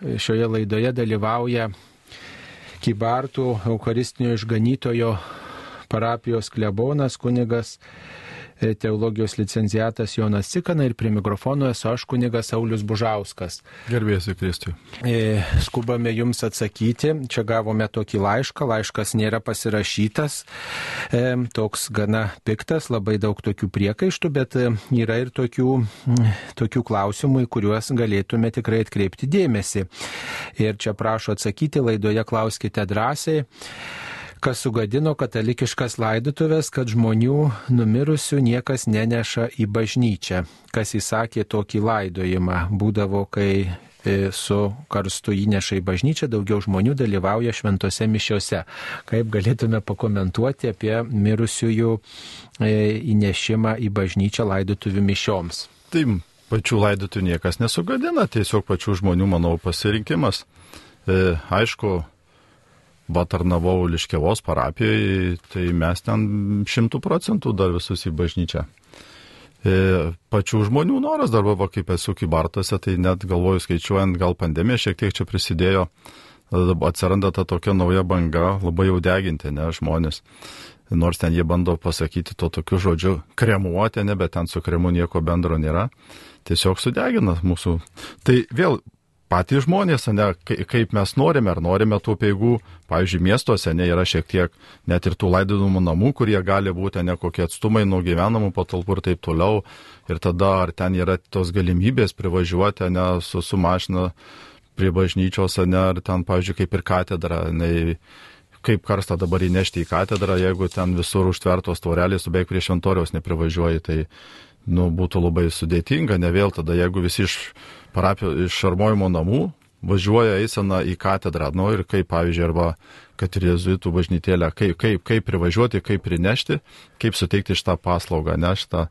šioje laidoje dalyvauja Kybartų Eucharistinio išganytojo parapijos klebonas kunigas teologijos licenciatas Jonas Cikana ir prie mikrofono esu aš kunigas Saulis Bužauskas. Gerbėsi Kristui. E, skubame jums atsakyti. Čia gavome tokį laišką. Laiškas nėra pasirašytas. E, toks gana piktas, labai daug tokių priekaištų, bet yra ir tokių, tokių klausimų, į kuriuos galėtume tikrai atkreipti dėmesį. Ir čia prašo atsakyti, laidoje klauskite drąsiai kas sugadino katalikiškas laidotuvės, kad žmonių numirusių niekas neneša į bažnyčią. Kas įsakė tokį laidojimą, būdavo, kai e, su karstu įneša į bažnyčią, daugiau žmonių dalyvauja šventose mišiose. Kaip galėtume pakomentuoti apie mirusiųjų e, įnešimą į bažnyčią laidotuvių mišioms? Tai pačių laidotuvių niekas nesugadina, tiesiog pačių žmonių, manau, pasirinkimas. E, aišku, va tarnavau Liškevos parapijoje, tai mes ten šimtų procentų dar visus į bažnyčią. E, pačių žmonių noras dar buvo, kaip esu kybartose, tai net galvoju skaičiuojant, gal pandemija šiek tiek čia prisidėjo, atsiranda ta tokia nauja banga, labai jau deginti, ne, žmonės. Nors ten jie bando pasakyti to tokiu žodžiu kremuoti, ne, bet ten su kremu nieko bendro nėra. Tiesiog sudegina mūsų. Tai vėl patys žmonės, ne, kaip mes norime, ar norime tų peigų, pavyzdžiui, miestuose, ne, yra šiek tiek net ir tų laidodamų namų, kurie gali būti ne kokie atstumai nuo gyvenamų patalpų ir taip toliau. Ir tada, ar ten yra tos galimybės privažiuoti, ne, su, su mašina prie bažnyčios, ne, ar ten, pavyzdžiui, kaip ir katedra, ne, kaip karstą dabar įnešti į katedrą, jeigu ten visur užtvertos tvorelės, tu beveik prie šventoriaus neprivažiuoji, tai, nu, būtų labai sudėtinga, ne vėl tada, jeigu visi iš parapijos iš šarmojimo namų važiuoja eisena į katedrą, nu ir kaip, pavyzdžiui, arba kad ir jezuitų bažnytėlę, kaip, kaip, kaip privažiuoti, kaip prinešti, kaip suteikti šitą paslaugą, ne šitą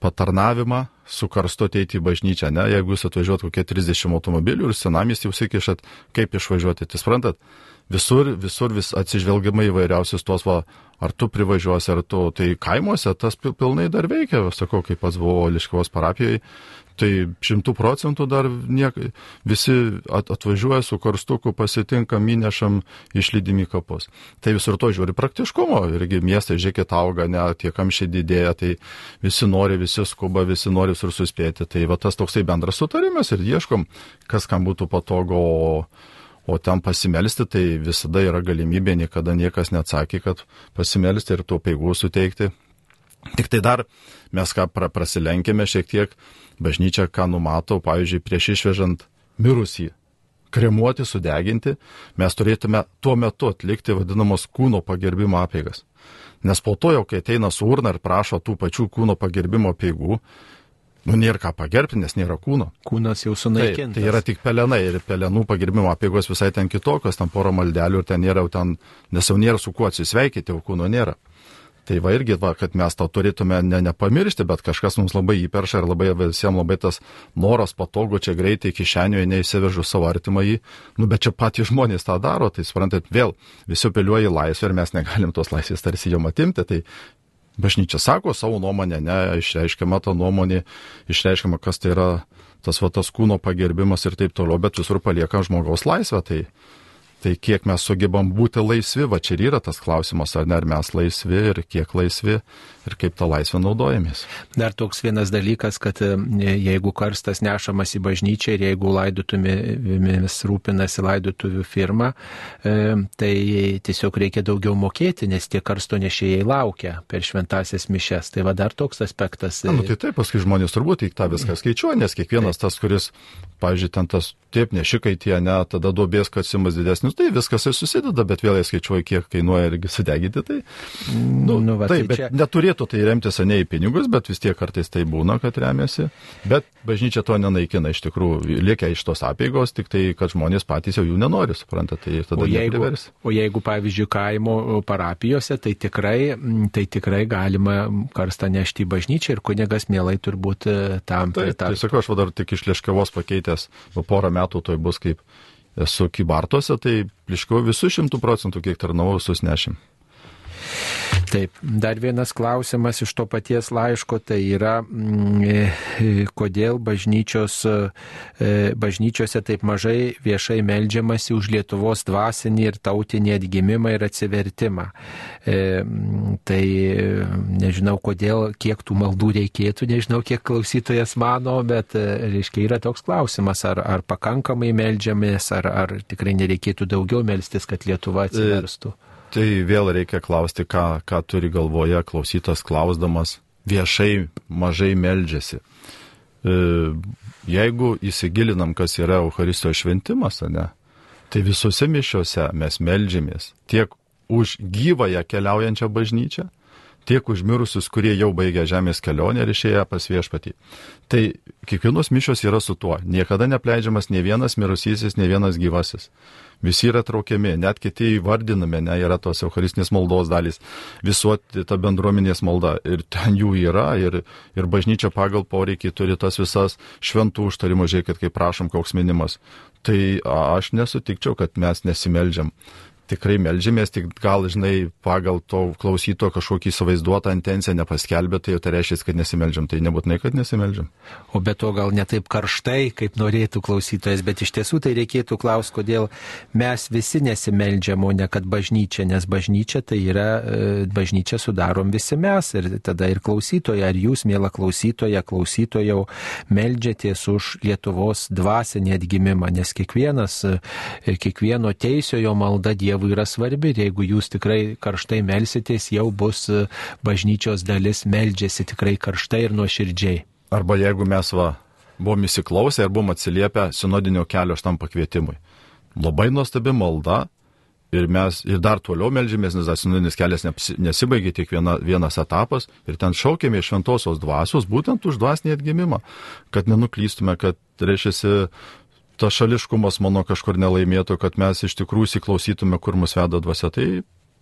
patarnavimą su karstu ateiti į bažnyčią, ne, jeigu jūs atvažiuot kokie 30 automobilių ir senamės jau sikišat, kaip išvažiuoti, tai suprantat, visur, visur vis atsižvelgiamai įvairiausius tuos, va, ar tu privažiuosi, ar tu, tai kaimuose tas pilnai dar veikia, sakau, kaip pats buvau Liškivos parapijoje, Tai šimtų procentų dar niek, visi at, atvažiuoja su karstuku, pasitinkam, įnešam, išlydim į kapus. Tai visur to žiūri praktiškumo. Irgi miestai, žiūrėkit, auga, ne, tie kamščiai didėja, tai visi nori, visi skuba, visi nori ir suspėti. Tai va tas toksai bendras sutarimas ir ieškom, kas kam būtų patogu. O, O ten pasimelsti, tai visada yra galimybė, niekada niekas neatsakė, kad pasimelsti ir tų peigų suteikti. Tik tai dar mes ką pra, prasilenkėme šiek tiek, bažnyčia ką numato, pavyzdžiui, prieš išvežant mirusį, kremuoti, sudeginti, mes turėtume tuo metu atlikti vadinamos kūno pagerbimo apėgas. Nes po to jau, kai ateina su urna ir prašo tų pačių kūno pagerbimo apėgų, nu nėra ką pagerbti, nes nėra kūno. Kūnas jau sunaikintas. Tai, tai yra tik pelenai ir pelenų pagerbimo apėgos visai ten kitokios, ten poro maldelių ir ten nėra, ten, nes jau nėra su kuo atsisveikinti, o kūno nėra. Tai va irgi, va, kad mes tą turėtume ne, nepamiršti, bet kažkas mums labai įperša ir labai visiems labai tas noras patogu čia greitai kišenioje neįsivežu savo artimą į, nu bet čia patys žmonės tą daro, tai suprantat, vėl visi piliuoja į laisvę ir mes negalim tos laisvės tarsi jom atimti, tai bažnyčia sako savo nuomonę, ne, išreiškiama ta nuomonė, išreiškiama, kas tai yra tas va tas kūno pagerbimas ir taip toliau, bet visur palieka žmogaus laisvę, tai Tai kiek mes sugebam būti laisvi, va čia ir yra tas klausimas, ar ne ar mes laisvi ir kiek laisvi ir kaip tą laisvę naudojamės. Dar toks vienas dalykas, kad e, jeigu karstas nešamas į bažnyčią ir jeigu laidotuvėmis rūpinasi laidotuvių firma, e, tai tiesiog reikia daugiau mokėti, nes tie karsto nešėjai laukia per šventasias mišes. Tai va dar toks aspektas. Na, nu, tai taip, paskui žmonės turbūt į tą viską skaičiuoja, nes kiekvienas tas, kuris, pavyzdžiui, ten tas taip nešikai tie, ne, tada duobės kasimas didesnis tai viskas ir susideda, bet vėl skaičiuoju, kiek kainuoja irgi sudeginti. Tai, nu, nu, va, taip, tai bet čia... neturėtų tai remtis ne į pinigus, bet vis tiek kartais tai būna, kad remiasi. Bet bažnyčia to nenaikina iš tikrųjų, lieka iš tos apėgos, tik tai, kad žmonės patys jau jų nenori, suprantate, tai tada o jeigu, neprivers. O jeigu, pavyzdžiui, kaimo parapijose, tai tikrai, tai tikrai galima karstą nešti į bažnyčią ir kunigas mielai turbūt e, tam pritartų. Tai, tai sakau, aš dar tik iš Lieškavos pakeitęs, po porą metų toj bus kaip esu kybartuose, tai pliškiau visų šimtų procentų, kiek tarnavau, visus nešim. Taip, dar vienas klausimas iš to paties laiško, tai yra, mm, e, kodėl bažnyčios, e, bažnyčiose taip mažai viešai melžiamasi už Lietuvos dvasinį ir tautinį atgimimą ir atsivertimą. E, tai nežinau, kodėl, kiek tų maldų reikėtų, nežinau, kiek klausytojas mano, bet, reiškia, yra toks klausimas, ar, ar pakankamai melžiamės, ar, ar tikrai nereikėtų daugiau melstis, kad Lietuva atsiverstų. E Tai vėl reikia klausti, ką, ką turi galvoje klausytas klausdamas. Viešai mažai meldžiasi. E, jeigu įsigilinam, kas yra Euharistijos šventimas, ne, tai visose mišiuose mes meldžiamės tiek už gyvąją keliaujančią bažnyčią, tiek už mirusius, kurie jau baigė žemės kelionę ir išėję pas viešpatį. Tai kiekvienos mišios yra su tuo. Niekada nepleidžiamas ne vienas mirusysis, ne vienas gyvasis. Visi yra traukiami, net kiti įvardinami, ne, yra tos Eucharistinės maldos dalys, visuoti ta bendruomenės malda. Ir ten jų yra, ir, ir bažnyčia pagal poreikį turi tas visas šventų užtarimų, žiūrėkit, kaip prašom, koks minimas. Tai aš nesutikčiau, kad mes nesimeldžiam tikrai melžiamės, tik gal, žinai, pagal to klausyto kažkokį įsivaizduotą intenciją nepaskelbė, tai jau tai reiškia, kad nesimeldžiam. Tai nebūtinai, kad nesimeldžiam. O be to gal netaip karštai, kaip norėtų klausytojas, bet iš tiesų tai reikėtų klausti, kodėl mes visi nesimeldžiam, o ne kad bažnyčia, nes bažnyčia tai yra, e, bažnyčia sudarom visi mes ir tada ir klausytoja, ar jūs, mėla klausytoja, klausytojau, meldžiatės už Lietuvos dvasinį atgimimą, nes kiekvienas, e, kiekvieno teisiojo malda Dievo Dievui yra svarbi ir jeigu jūs tikrai karštai melsitės, jau bus e, bažnyčios dalis meldžiasi tikrai karštai ir nuoširdžiai. Arba jeigu mes va, buvom įsiklausę ir buvom atsiliepę sinodinio kelio šitam pakvietimui. Labai nuostabi malda, ir mes ir dar toliau melžiamės, nes tas sinodinis kelias nesibaigė tik viena, vienas etapas ir ten šaukėme iš šventosios dvasios būtent už dvasinį atgimimą, kad nenuklystume, kad reiškia tas šališkumas mano kažkur nelaimėtų, kad mes iš tikrųjų įsiklausytume, kur mus veda dvasia. Tai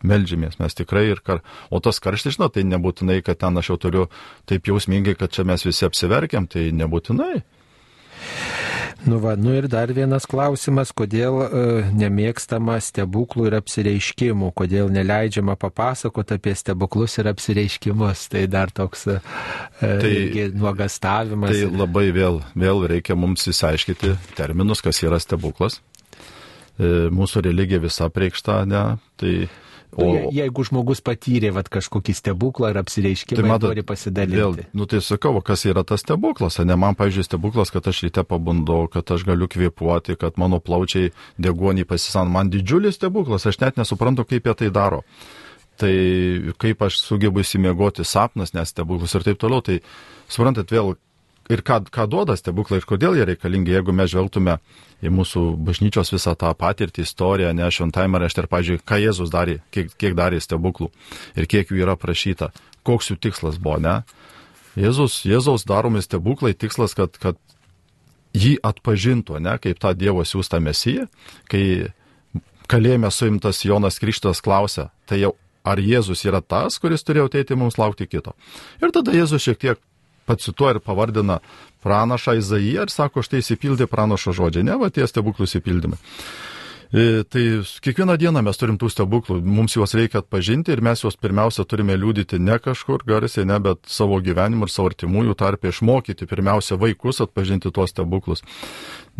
melžymės mes tikrai ir kar... O tas karštis, žinot, tai nebūtinai, kad ten aš jau turiu taip jausmingai, kad čia mes visi apsiverkiam, tai nebūtinai. Nu, va, nu ir dar vienas klausimas, kodėl e, nemėgstama stebuklų ir apsireiškimų, kodėl neleidžiama papasakoti apie stebuklus ir apsireiškimus. Tai dar toks e, tai, nuogastavimas. Tai labai vėl, vėl reikia mums įsiaiškyti terminus, kas yra stebuklas. E, mūsų religija visa priekšta, ne? Tai O Je, jeigu žmogus patyrė vat, kažkokį stebuklą ar apsireiškimą, tai matot, nori pasidalinti. Vėl, nu tai sakau, kas yra tas stebuklas, ne man, pažiūrėjau, stebuklas, kad aš ryte pabundau, kad aš galiu kvėpuoti, kad mano plaučiai degonį pasisan, man didžiulis stebuklas, aš net nesuprantu, kaip jie tai daro. Tai kaip aš sugebu įsimiegoti sapnas, nes stebuklus ir taip toliau, tai suprantat vėl, ir ką, ką duoda stebuklai ir kodėl jie reikalingi, jeigu mes žvelgtume į mūsų bažnyčios visą tą patirtį, istoriją, ne šventajame rašte ir, pažiūrėjau, ką Jėzus darė, kiek, kiek darė stebuklų ir kiek jų yra prašyta, koks jų tikslas buvo, ne? Jėzus, Jėzaus daromi stebuklai tikslas, kad, kad jį atpažintų, ne, kaip tą Dievo siūstą mesiją, kai kalėjime suimtas Jonas Krikštas klausia, tai jau ar Jėzus yra tas, kuris turėjo ateiti mums laukti kito. Ir tada Jėzus šiek tiek pacituoja ir pavardina pranašą Izaiją ir sako, štai įsipildė pranašo žodžiai, ne, va tie stebuklų įsipildymai. E, tai kiekvieną dieną mes turim tų stebuklų, mums juos reikia atpažinti ir mes juos pirmiausia turime liūdyti ne kažkur garsiai, ne, bet savo gyvenimą ir savo artimųjų tarpę išmokyti pirmiausia vaikus atpažinti tuos stebuklus.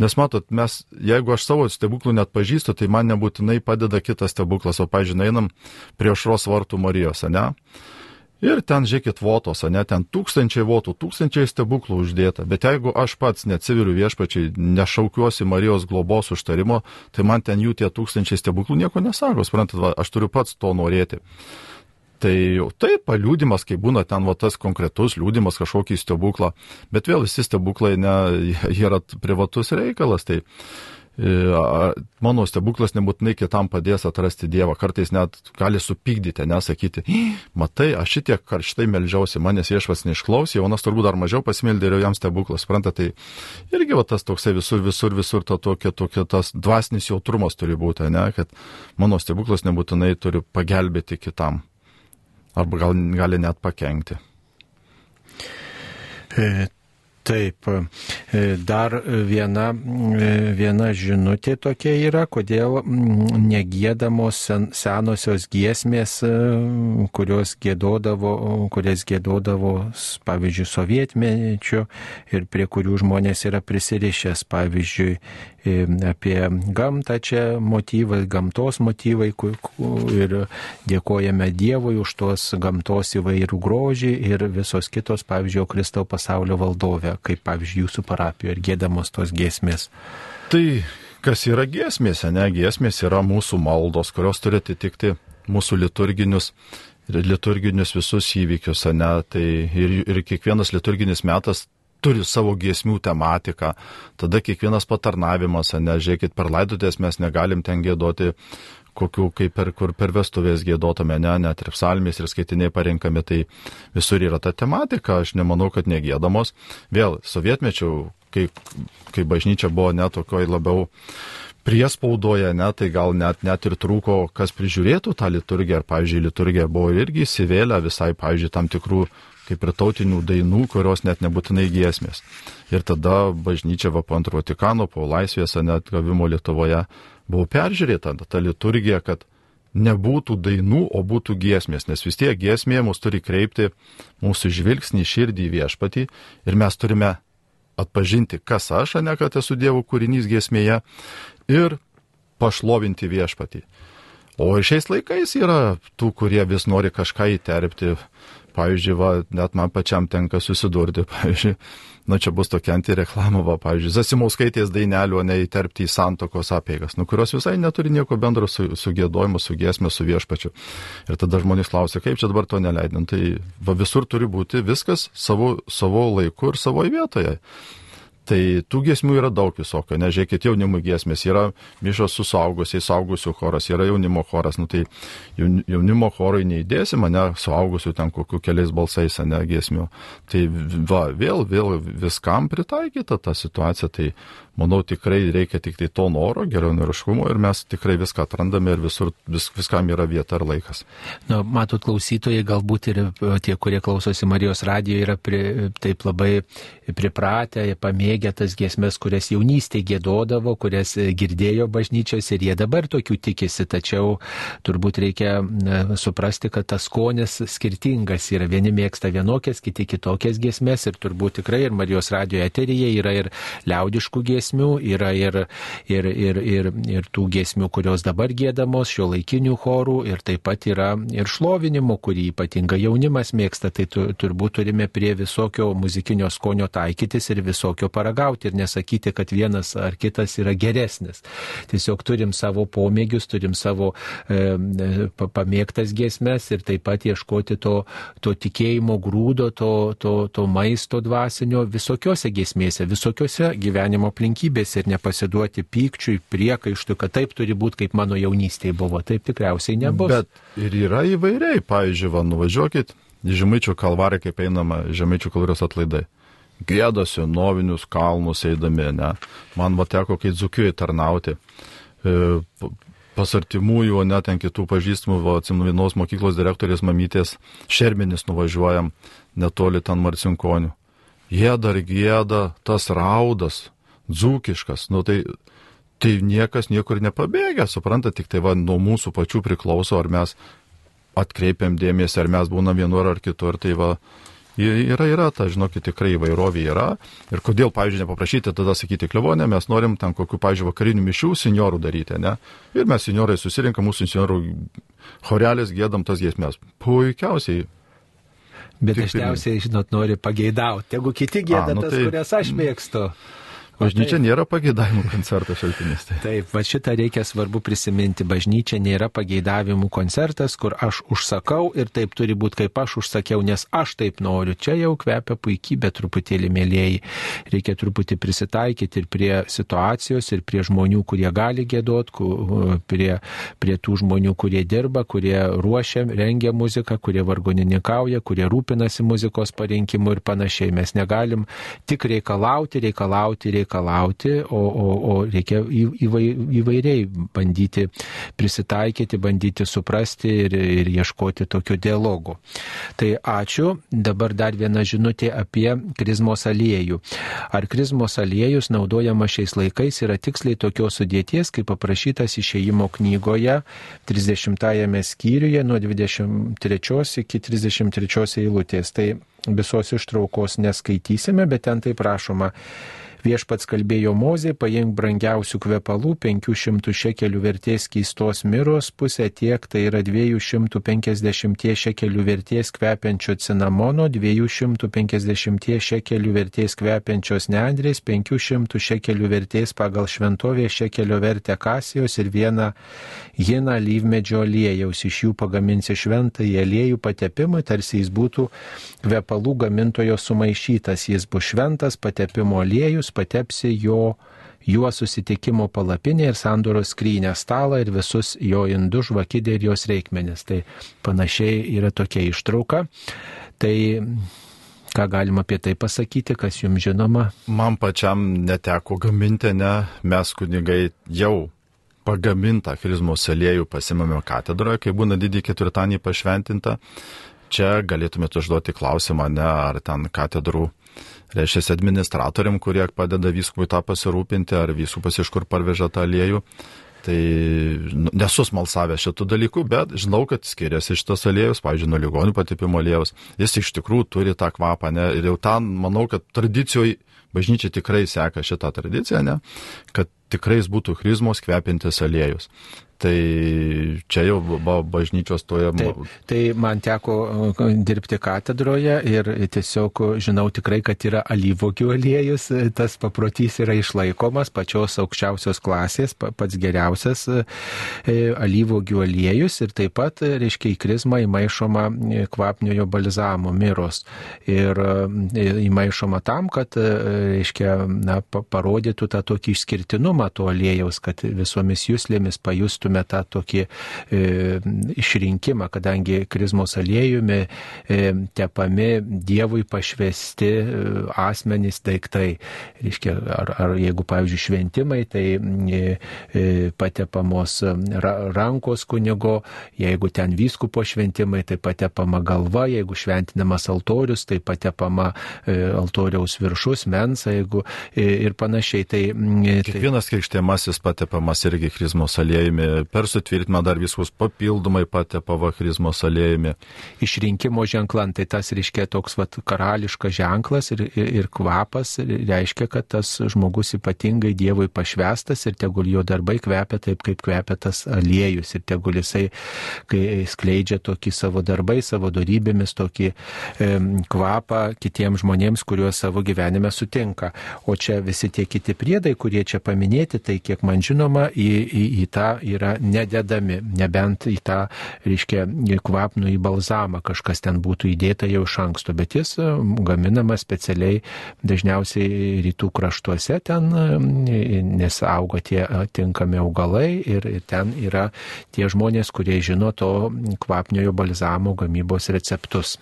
Nes matot, mes, jeigu aš savo stebuklų net pažįstu, tai man nebūtinai padeda kitas stebuklas, o, pažiūrėjau, einam prie šros vartų Marijos, ne? Ir ten, žiūrėkit, votos, ne, ten tūkstančiai votų, tūkstančiai stebuklų uždėta. Bet jeigu aš pats neatsiviriu viešpačiai, nešaukiuosi Marijos globos užtarimo, tai man ten jų tie tūkstančiai stebuklų nieko nesako. Suprantat, va, aš turiu pats to norėti. Tai taip, paliūdimas, kai būna ten va tas konkretus liūdimas kažkokį stebuklą, bet vėl visi stebuklai ne, yra privatus reikalas. Tai mano stebuklas nebūtinai kitam padės atrasti Dievą, kartais net gali supykdyti, nesakyti, matai, aš šitiek karštai melžiausi, manęs viešvas neišklausė, jaunas turbūt dar mažiau pasimeldė ir jam stebuklas, supranta, tai irgi va, tas toksai visur, visur, visur to tokia, tokia, tas dvasinis jautrumas turi būti, ne, kad mano stebuklas nebūtinai turi pagelbėti kitam, arba gal gali net pakengti. Taip, e, dar viena, e, viena žinutė tokia yra, kodėl negėdamos sen, senosios giesmės, e, kurios gėdodavo, kurias gėdodavo, pavyzdžiui, sovietmečiu ir prie kurių žmonės yra prisirišęs, pavyzdžiui, apie gamtą čia motyvai, gamtos motyvai ir dėkojame Dievui už tos gamtos įvairių grožį ir visos kitos, pavyzdžiui, Kristau pasaulio valdovė kaip pavyzdžiui jūsų parapijoje ir gėdamos tos giesmės? Tai kas yra giesmėse, ne? Giesmės yra mūsų maldos, kurios turi atitikti mūsų liturginius ir liturginius visus įvykius, ne? Tai ir, ir kiekvienas liturginis metas turi savo giesmių tematiką, tada kiekvienas patarnavimas, ne, žiūrėkit, per laidotės mes negalim ten gėdoti kokių, kaip per, kur per vestuvės gėdotame, ne, net ir psalmės ir skaitiniai parinkami, tai visur yra ta tematika, aš nemanau, kad negėdamos. Vėl, sovietmečių, kai, kai bažnyčia buvo net tokioj labiau priespaudoje, ne, tai gal net, net ir trūko, kas prižiūrėtų tą liturgiją, ar, pavyzdžiui, liturgija buvo irgi įsivėlę visai, pavyzdžiui, tam tikrų kaip ir tautinių dainų, kurios net nebūtinai giesmės. Ir tada bažnyčia va po antro Vatikano, po laisvės net gavimo Lietuvoje buvo peržiūrėta ta liturgija, kad nebūtų dainų, o būtų giesmės, nes vis tiek giesmė mus turi kreipti mūsų žvilgsnį širdį į viešpatį ir mes turime atpažinti, kas aš, ne kad esu Dievo kūrinys giesmėje ir pašlovinti viešpatį. O šiais laikais yra tų, kurie vis nori kažką įterpti, pavyzdžiui, va, net man pačiam tenka susidurti, pavyzdžiui, na čia bus tokia antireklama, va, pavyzdžiui, Zasimauskaitės dainelių, o ne įterpti į santokos apėgas, nu, kurios visai neturi nieko bendro su, su gėdojimu, su giesmė, su viešpačiu. Ir tada žmonės klausia, kaip čia dabar to neleidin. Tai va, visur turi būti viskas savo, savo laiku ir savo vietoje. Tai tų giesmių yra daug visokio, nežiūrėkit, jaunimo giesmės, yra mišos su saugusiais, saugusių choras, yra jaunimo choras, nu tai jaunimo chorui neįdėsi mane suaugusių ten kokiu keliais balsais, ne giesmių. Tai va, vėl, vėl viskam pritaikyta ta situacija, tai manau, tikrai reikia tik tai to noro, geronoriškumo ir mes tikrai viską atrandame ir visur, vis, viskam yra vieta ir laikas. Na, matot, klausytojai galbūt ir tie, kurie klausosi Marijos radijo, yra pri, taip labai pripratę, pamėgę tas giesmės, kurias jaunystėje gėdodavo, kurias girdėjo bažnyčios ir jie dabar tokių tikisi, tačiau turbūt reikia suprasti, kad tas skonis skirtingas yra. Vieni mėgsta vienokias, kiti kitokias giesmės ir turbūt tikrai ir Marijos radijo eteryje yra ir liaudiškų giesmės giesmių, yra ir, ir, ir, ir, ir tų giesmių, kurios dabar gėdamos, šio laikinių chorų, ir taip pat yra ir šlovinimo, kurį ypatingai jaunimas mėgsta, tai tu, turbūt turime prie visokio muzikinio skonio taikytis ir visokio paragauti ir nesakyti, kad vienas ar kitas yra geresnis. Tiesiog turim savo pomėgius, turim savo e, pamėgtas giesmes ir taip pat ieškoti to, to tikėjimo grūdo, to, to, to maisto dvasinio visokiose giesmėse, visokiose gyvenimo aplinkybėse aplinkybėse ir nepasiduoti pykčiui, priekaištui, kad taip turi būti, kaip mano jaunystėje buvo. Taip tikriausiai nebus. Bet ir yra įvairiai. Pavyzdžiui, va, nuvažiuokit Žemaičių kalvarį, kaip einama Žemaičių kalvarijos atlaidai. Gėdosi novinius kalnus eidami, ne. Man va teko, kai dzukiui tarnauti. E, pas artimųjų, net ten kitų pažįstamų, atsimenu, vienos mokyklos direktorės mamytės šermenis nuvažiuojam netoli ten Marcinkonių. Jie dar gėda tas raudas, dzūkiškas, nu tai, tai niekas niekur nepabėgia, supranta, tik tai va nuo mūsų pačių priklauso, ar mes atkreipiam dėmesį, ar mes būnam vienur ar kitur, tai va yra, yra, ta, žinokit, tikrai įvairovė yra. Ir kodėl, pavyzdžiui, nepaprašyti tada sakyti klevonę, mes norim ten kokių, pavyzdžiui, vakarinių mišių seniorų daryti, ne? Ir mes seniorai susirinkam, mūsų seniorų chorelės gėdam tas giesmės. Puikiausiai. Bet dažniausiai, žinot, nori pageidauti. Jeigu kiti gėda nu, tas, tai... kurias aš mėgstu. Bažnyčia nėra pageidavimų koncerto šaltinis. Tai. Taip, va šitą reikia svarbu prisiminti. Bažnyčia nėra pageidavimų koncertas, kur aš užsakau ir taip turi būti, kaip aš užsakiau, nes aš taip noriu. Čia jau kvepia puikybė truputėlį mėlyjei. Reikia truputį prisitaikyti ir prie situacijos, ir prie žmonių, kurie gali gėdot, prie, prie tų žmonių, kurie dirba, kurie ruošia, rengia muziką, kurie vargonininkauja, kurie rūpinasi muzikos parinkimu ir panašiai. Mes negalim tik reikalauti, reikalauti, reikalauti reikalauti, o, o, o reikia įvairiai bandyti prisitaikyti, bandyti suprasti ir, ir ieškoti tokio dialogo. Tai ačiū. Dabar dar viena žinutė apie krizmos aliejų. Ar krizmos aliejus naudojamas šiais laikais yra tiksliai tokios sudėties, kaip paprašytas išėjimo knygoje 30 skyriuje nuo 23 iki 33 eilutės. Tai visos ištraukos neskaitysime, bet ten tai prašoma Viešpats kalbėjo Mozė, paimk brangiausių kvepalų, 500 šekelių vertės keistos miros, pusė tiek, tai yra 250 šekelių vertės kvepiančio cinamono, 250 šekelių vertės kvepiančios neandrės, 500 šekelių vertės pagal šventovė šekelio vertę kasijos ir vieną hiną lyvmedžio aliejaus. Iš jų pagaminsi šventą į aliejų patepimą, tarsi jis būtų kvepalų gamintojo sumaišytas. Jis bus šventas patepimo aliejus patepsi jo juo susitikimo palapinę ir sandoros skrynę stalą ir visus jo indus, žvakidė ir jos reikmenis. Tai panašiai yra tokia ištrauka. Tai ką galima apie tai pasakyti, kas jums žinoma? Man pačiam neteko gaminti, ne, mes kunigai jau pagamintą charizmos aliejų pasimame katedroje, kai būna didį ketvirtadienį pašventinta. Čia galėtumėte užduoti klausimą, ne, ar ten katedrų reiškia administratoriam, kurie padeda vyskupui tą pasirūpinti, ar vyskupas iš kur parveža tą aliejų. Tai nu, nesu smalsavęs šitų dalykų, bet žinau, kad skiriasi šitas aliejus, pavyzdžiui, nuo ligonių patipimo aliejus. Jis iš tikrųjų turi tą kvapą, ne? Ir jau ten, manau, kad tradicijoje bažnyčia tikrai seka šitą tradiciją, ne? Kad tikrai būtų chrizmos kvepintis aliejus. Tai čia jau bažnyčios toje. Taip, tai man teko dirbti katedroje ir tiesiog žinau tikrai, kad yra alyvogių aliejus, tas paprotys yra išlaikomas pačios aukščiausios klasės, pats geriausias uh, alyvogių aliejus ir taip pat, reiškia, į krizmą įmaišoma kvapniojo balzamo miros. Ir uh, įmaišoma tam, kad, reiškia, na, parodytų tą tokį išskirtinumą to aliejaus, kad visomis jūslėmis pajustų matytume tą tokį e, išrinkimą, kadangi krizmos aliejumi e, tepami Dievui pašvesti e, asmenys daiktai. Reiškia, ar, ar jeigu, pavyzdžiui, šventimai, tai e, e, patepamos ra, rankos kunigo, jeigu ten vyskupo šventimai, tai patepama galva, jeigu šventinamas altorius, tai patepama e, altoriaus viršus, mensa, jeigu e, ir panašiai. Tai, e, Kiekvienas krikštimasis patepamas irgi krizmos aliejumi per sutvirtinimą dar visus papildomai patepa vachrizmos aliejumi. Išrinkimo ženklan, tai tas reiškia toks vat, karališkas ženklas ir, ir, ir kvapas reiškia, kad tas žmogus ypatingai Dievui pašvestas ir tegul jo darbai kvepia taip, kaip kvepia tas aliejus ir tegul jisai, skleidžia tokį savo darbai, savo darybėmis, tokį e, kvapą kitiems žmonėms, kuriuos savo gyvenime sutinka. O čia visi tie kiti priedai, kurie čia paminėti, tai kiek man žinoma, į, į, į tą yra yra nededami, nebent į tą, reiškia, kvapnų į balzamą kažkas ten būtų įdėta jau iš anksto, bet jis e, gaminamas specialiai dažniausiai rytų kraštuose ten, e, nes auga tie tinkami augalai ir ten yra tie žmonės, kurie žino to kvapniojo balzamo gamybos receptus.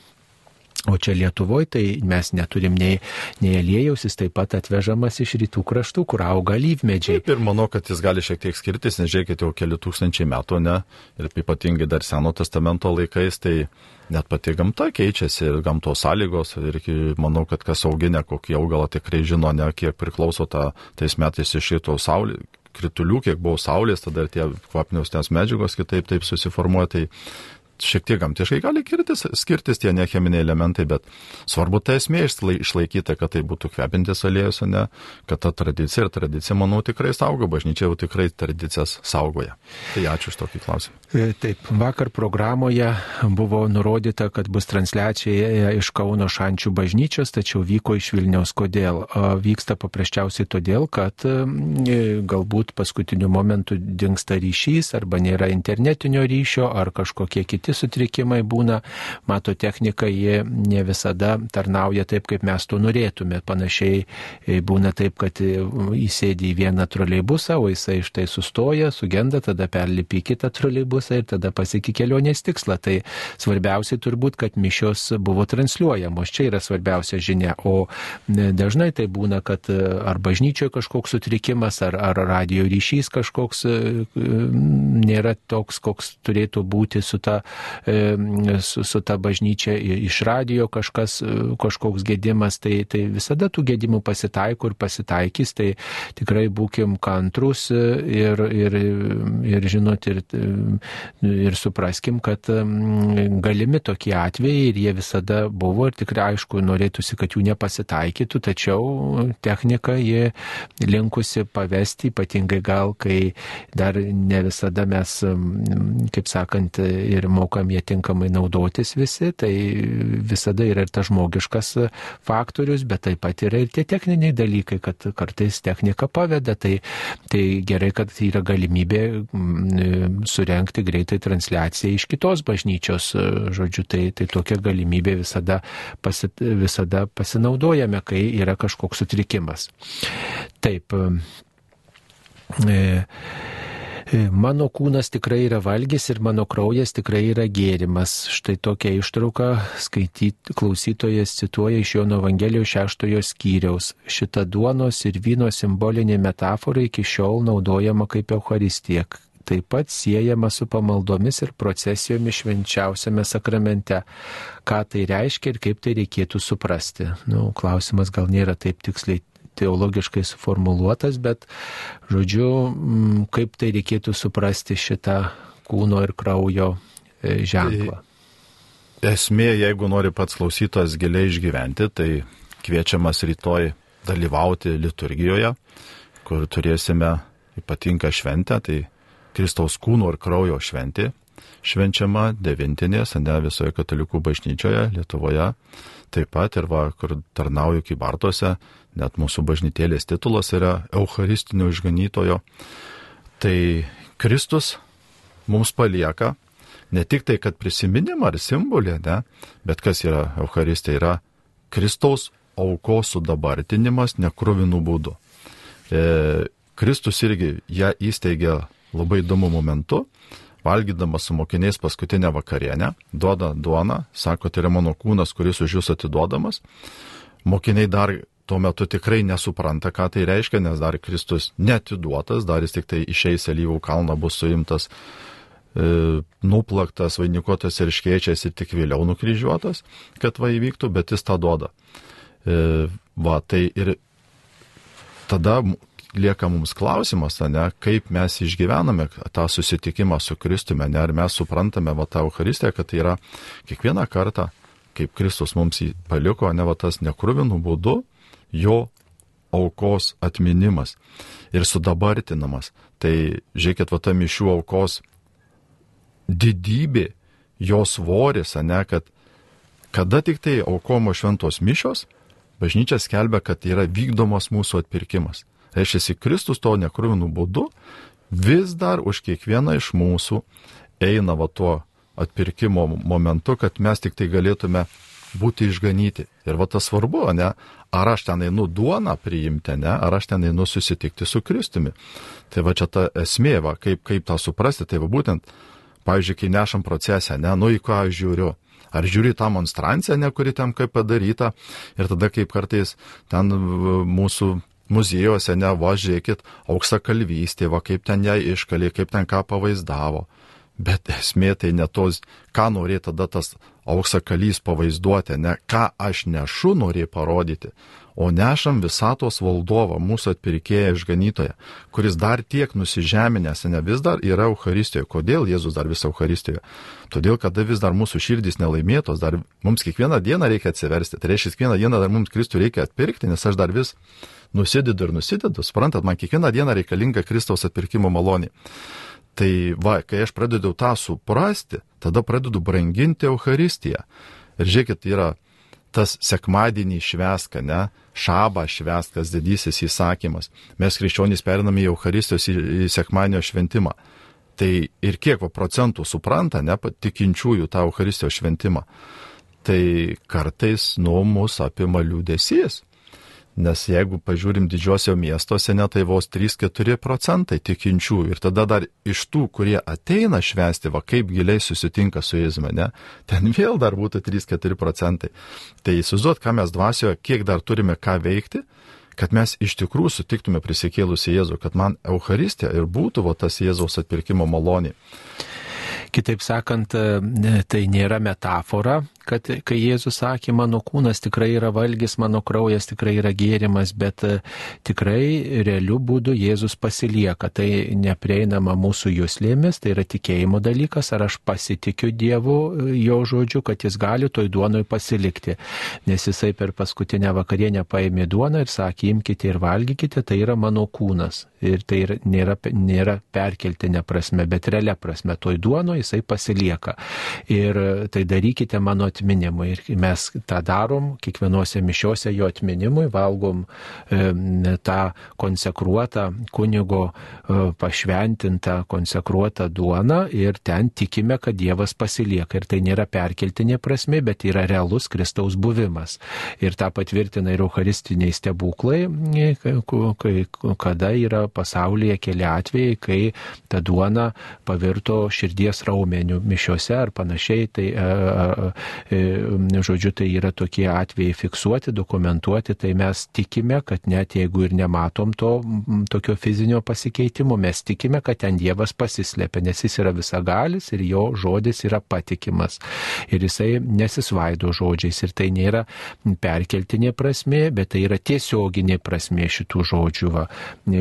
O čia Lietuvoje tai mes neturim nei, nei aliejaus, jis taip pat atvežamas iš rytų kraštų, kur auga lyvmedžiai. Taip, ir manau, kad jis gali šiek tiek skirtis, nes žiūrėkit, jau keli tūkstančiai metų, ne, ir ypatingai dar Seno testamento laikais, tai net pati gamta keičiasi ir gamtos sąlygos, ir manau, kad kas auginę kokį augalą tikrai žino, ne kiek priklauso ta, tais metais iš šito saulė, kritulių, kiek buvo saulės, tada ir tie kvapnios ten medžiagos kitaip taip susiformuoja. Tai šiek tiek gamtiškai gali skirtis, skirtis tie necheminiai elementai, bet svarbu ta esmė išlaikyti, kad tai būtų kvepintis aliejus, ne, kad ta tradicija ir tradicija, manau, tikrai saugo, bažnyčia jau tikrai tradicijas saugoja. Tai ačiū už tokį klausimą. E, taip, vakar programoje buvo nurodyta, kad bus transliacija iš Kauno šančių bažnyčios, tačiau vyko iš Vilniaus. Kodėl? Vyksta paprasčiausiai todėl, kad e, galbūt paskutiniu momentu dinksta ryšys arba nėra internetinio ryšio ar kažkokie kiti kiti sutrikimai būna. Mato technika, jie ne visada tarnauja taip, kaip mes to norėtume. Panašiai e, būna taip, kad e, įsėdi į vieną troleibusą, o jisai štai sustoja, sugenda, tada perlipi į kitą troleibusą ir tada pasieki kelionės tikslą. Tai svarbiausia turbūt, kad mišios buvo transliuojamos. Čia yra svarbiausia žinia. O dažnai tai būna, kad e, ar bažnyčioje kažkoks sutrikimas, ar, ar radio ryšys kažkoks nėra toks, koks turėtų būti su ta, su, su ta bažnyčia iš radio kažkas, kažkoks gėdimas, tai, tai visada tų gėdimų pasitaiko ir pasitaikys, tai tikrai būkim kantrus ir, ir, ir žinot, ir, ir supraskim, kad galimi tokie atvejai ir jie visada buvo ir tikrai aišku norėtųsi, kad jų nepasitaikytų, tačiau technika jie linkusi pavesti, ypatingai gal, kai dar ne visada mes, kaip sakant, ir mokam jie tinkamai naudotis visi, tai visada yra ir tas žmogiškas faktorius, bet taip pat yra ir tie techniniai dalykai, kad kartais technika paveda, tai, tai gerai, kad yra galimybė surenkti greitai transliaciją iš kitos bažnyčios, žodžiu, tai, tai tokia galimybė visada, pasi, visada pasinaudojame, kai yra kažkoks sutrikimas. Taip. E, mano kūnas tikrai yra valgys ir mano kraujas tikrai yra gėrimas. Štai tokia ištrauka skaityt, klausytojas cituoja iš Jono Evangelijos šeštojo skyriaus. Šita duonos ir vyno simbolinė metafora iki šiol naudojama kaip Euharistija taip pat siejama su pamaldomis ir procesijomis švenčiausiame sakramente. Ką tai reiškia ir kaip tai reikėtų suprasti? Nu, klausimas gal nėra taip tiksliai teologiškai suformuluotas, bet, žodžiu, kaip tai reikėtų suprasti šitą kūno ir kraujo e, ženklą. Tai esmė, jeigu nori pats klausytojas giliai išgyventi, tai kviečiamas rytoj dalyvauti liturgijoje, kur turėsime ypatingą šventę, tai Kristaus kūno ir kraujo šventė, švenčiama devintinės, ne visoje katalikų bažnyčioje Lietuvoje, taip pat ir va, kur tarnauju kybartuose, net mūsų bažnytėlės titulas yra Eucharistinio išganytojo. Tai Kristus mums palieka ne tik tai, kad prisiminimą ar simbolį, ne, bet kas yra Eucharistija, yra Kristaus aukos sudabartinimas nekrovinų būdų. E, Kristus irgi ją įsteigė labai įdomu momentu, valgydamas su mokiniais paskutinę vakarienę, duoda duoną, sako, tai yra mano kūnas, kuris už jūs atiduodamas. Mokiniai dar tuo metu tikrai nesupranta, ką tai reiškia, nes dar Kristus netiduotas, dar jis tik tai išeis alyvų kalną, bus suimtas, e, nuplaktas, vainikuotas ir iškeičias ir tik vėliau nukryžiuotas, kad va įvyktų, bet jis tą duoda. E, va, tai ir tada lieka mums klausimas, ne, kaip mes išgyvename tą susitikimą su Kristumi, ne, ar mes suprantame va tą Eucharistiją, kad tai yra kiekvieną kartą, kaip Kristus mums jį paliko, ne va tas nekruvinų būdu, jo aukos atminimas ir sudabartinamas. Tai žiūrėkit, va ta mišių aukos didybė, jos svoris, ne, kad kada tik tai aukomo šventos mišios, bažnyčia skelbia, kad yra vykdomas mūsų atpirkimas. Reiškia, Kristus to nekrūvinų būdu vis dar už kiekvieną iš mūsų eina va tuo atpirkimo momentu, kad mes tik tai galėtume būti išganyti. Ir va tas svarbu, ne, ar aš ten einu duoną priimti, ne, ar aš ten einu susitikti su Kristumi. Tai va čia ta esmė, va, kaip, kaip tą suprasti, tai va būtent, pavyzdžiui, kai nešam procesą, ne, nu į ką aš žiūriu. Ar žiūri tą monstranciją, ne, kuri ten kaip padaryta, ir tada kaip kartais ten mūsų muziejuose, ne, va, žiūrėkit, auksa kalvystė, va, kaip ten ją iškalė, kaip ten ką pavaizdavo. Bet esmė tai ne tos, ką norė tada tas auksakalys pavaizduoti, ne ką aš nešu norė parodyti, o nešam visatos valdovą, mūsų atpirkėją išganytoją, kuris dar tiek nusižeminęs, ne vis dar yra Euharistijoje. Kodėl Jėzus dar vis Euharistijoje? Todėl, kada vis dar mūsų širdys nelaimėtos, dar mums kiekvieną dieną reikia atsiversti. Tai reiškia, kiekvieną dieną dar mums Kristų reikia atpirkti, nes aš dar vis nusidedu ir nusidedu. Suprantat, man kiekvieną dieną reikalinga Kristaus atpirkimo malonė. Tai va, kai aš pradedu tą suprasti, tada pradedu branginti Euharistiją. Ir žiūrėkit, yra tas sekmadienį šveska, ne, šabą šveskas, didysis įsakymas. Mes krikščionys periname į Euharistijos į, į sekmadienio šventimą. Tai ir kiek va, procentų supranta, ne, tikinčiųjų tą Euharistijos šventimą. Tai kartais nuo mūsų apima liūdėsys. Nes jeigu pažiūrim didžiuose miestuose, net tai vos 3-4 procentai tikinčių ir tada dar iš tų, kurie ateina švesti, va kaip giliai susitinka su Jėzumi, ne, ten vėl dar būtų 3-4 procentai. Tai įsivaizduot, ką mes dvasioje, kiek dar turime ką veikti, kad mes iš tikrųjų sutiktume prisikėlusi Jėzų, kad man Euharistija ir būtų va tas Jėzaus atpirkimo malonė. Kitaip sakant, tai nėra metafora, kad kai Jėzus sakė, mano kūnas tikrai yra valgys, mano kraujas tikrai yra gėrimas, bet e, tikrai realiu būdu Jėzus pasilieka. Tai neprieinama mūsų jūslėmis, tai yra tikėjimo dalykas, ar aš pasitikiu Dievu e, jo žodžiu, kad jis gali toj duonoj pasilikti. Nes jisai per paskutinę vakarienę paėmė duoną ir sakė, imkite ir valgykite, tai yra mano kūnas. Ir tai yra, nėra, nėra perkeltinė prasme, bet realia prasme. Toj duono jisai pasilieka. Ir e, tai darykite mano atminimui. Ir mes tą darom kiekvienose mišiuose jo atminimui, valgom e, tą konsekruotą kunigo e, pašventintą konsekruotą duoną ir ten tikime, kad Dievas pasilieka. Ir tai nėra perkeltinė prasme, bet yra realus Kristaus buvimas. Ir tą patvirtina ir eucharistiniai stebuklai, kai, kada yra pasaulyje keli atvejai, kai ta duona pavirto širdies raumenių mišiuose ar panašiai. Tai, E, žodžiu, tai yra tokie atvejai fiksuoti, dokumentuoti, tai mes tikime, kad net jeigu ir nematom to tokio fizinio pasikeitimo, mes tikime, kad ten Dievas pasislėpia, nes jis yra visagalis ir jo žodis yra patikimas. Ir jisai nesisvaido žodžiais ir tai nėra perkeltinė prasme, bet tai yra tiesioginė prasme šitų žodžių, va,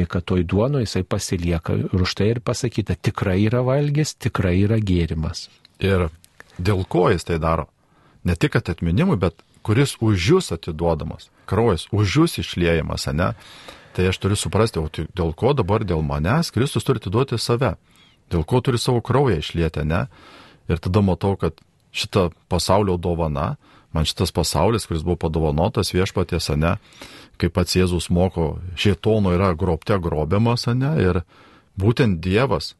kad toj duono jisai pasilieka. Ir už tai ir pasakyta, tikrai yra valgys, tikrai yra gėrimas. Ir dėl ko jis tai daro? Ne tik atminimui, bet kuris už jūs atiduodamas, kraujas už jūs išliejamas, ne? Tai aš turiu suprasti, o tai dėl ko dabar dėl manęs Kristus turi atiduoti save, dėl ko turi savo kraują išlieti, ne? Ir tada matau, kad šita pasaulio dovana, man šitas pasaulis, kuris buvo padovanotas viešpaties, ne, kaip pats Jėzus moko, šietono yra grobte grobiamas, ne, ir būtent Dievas,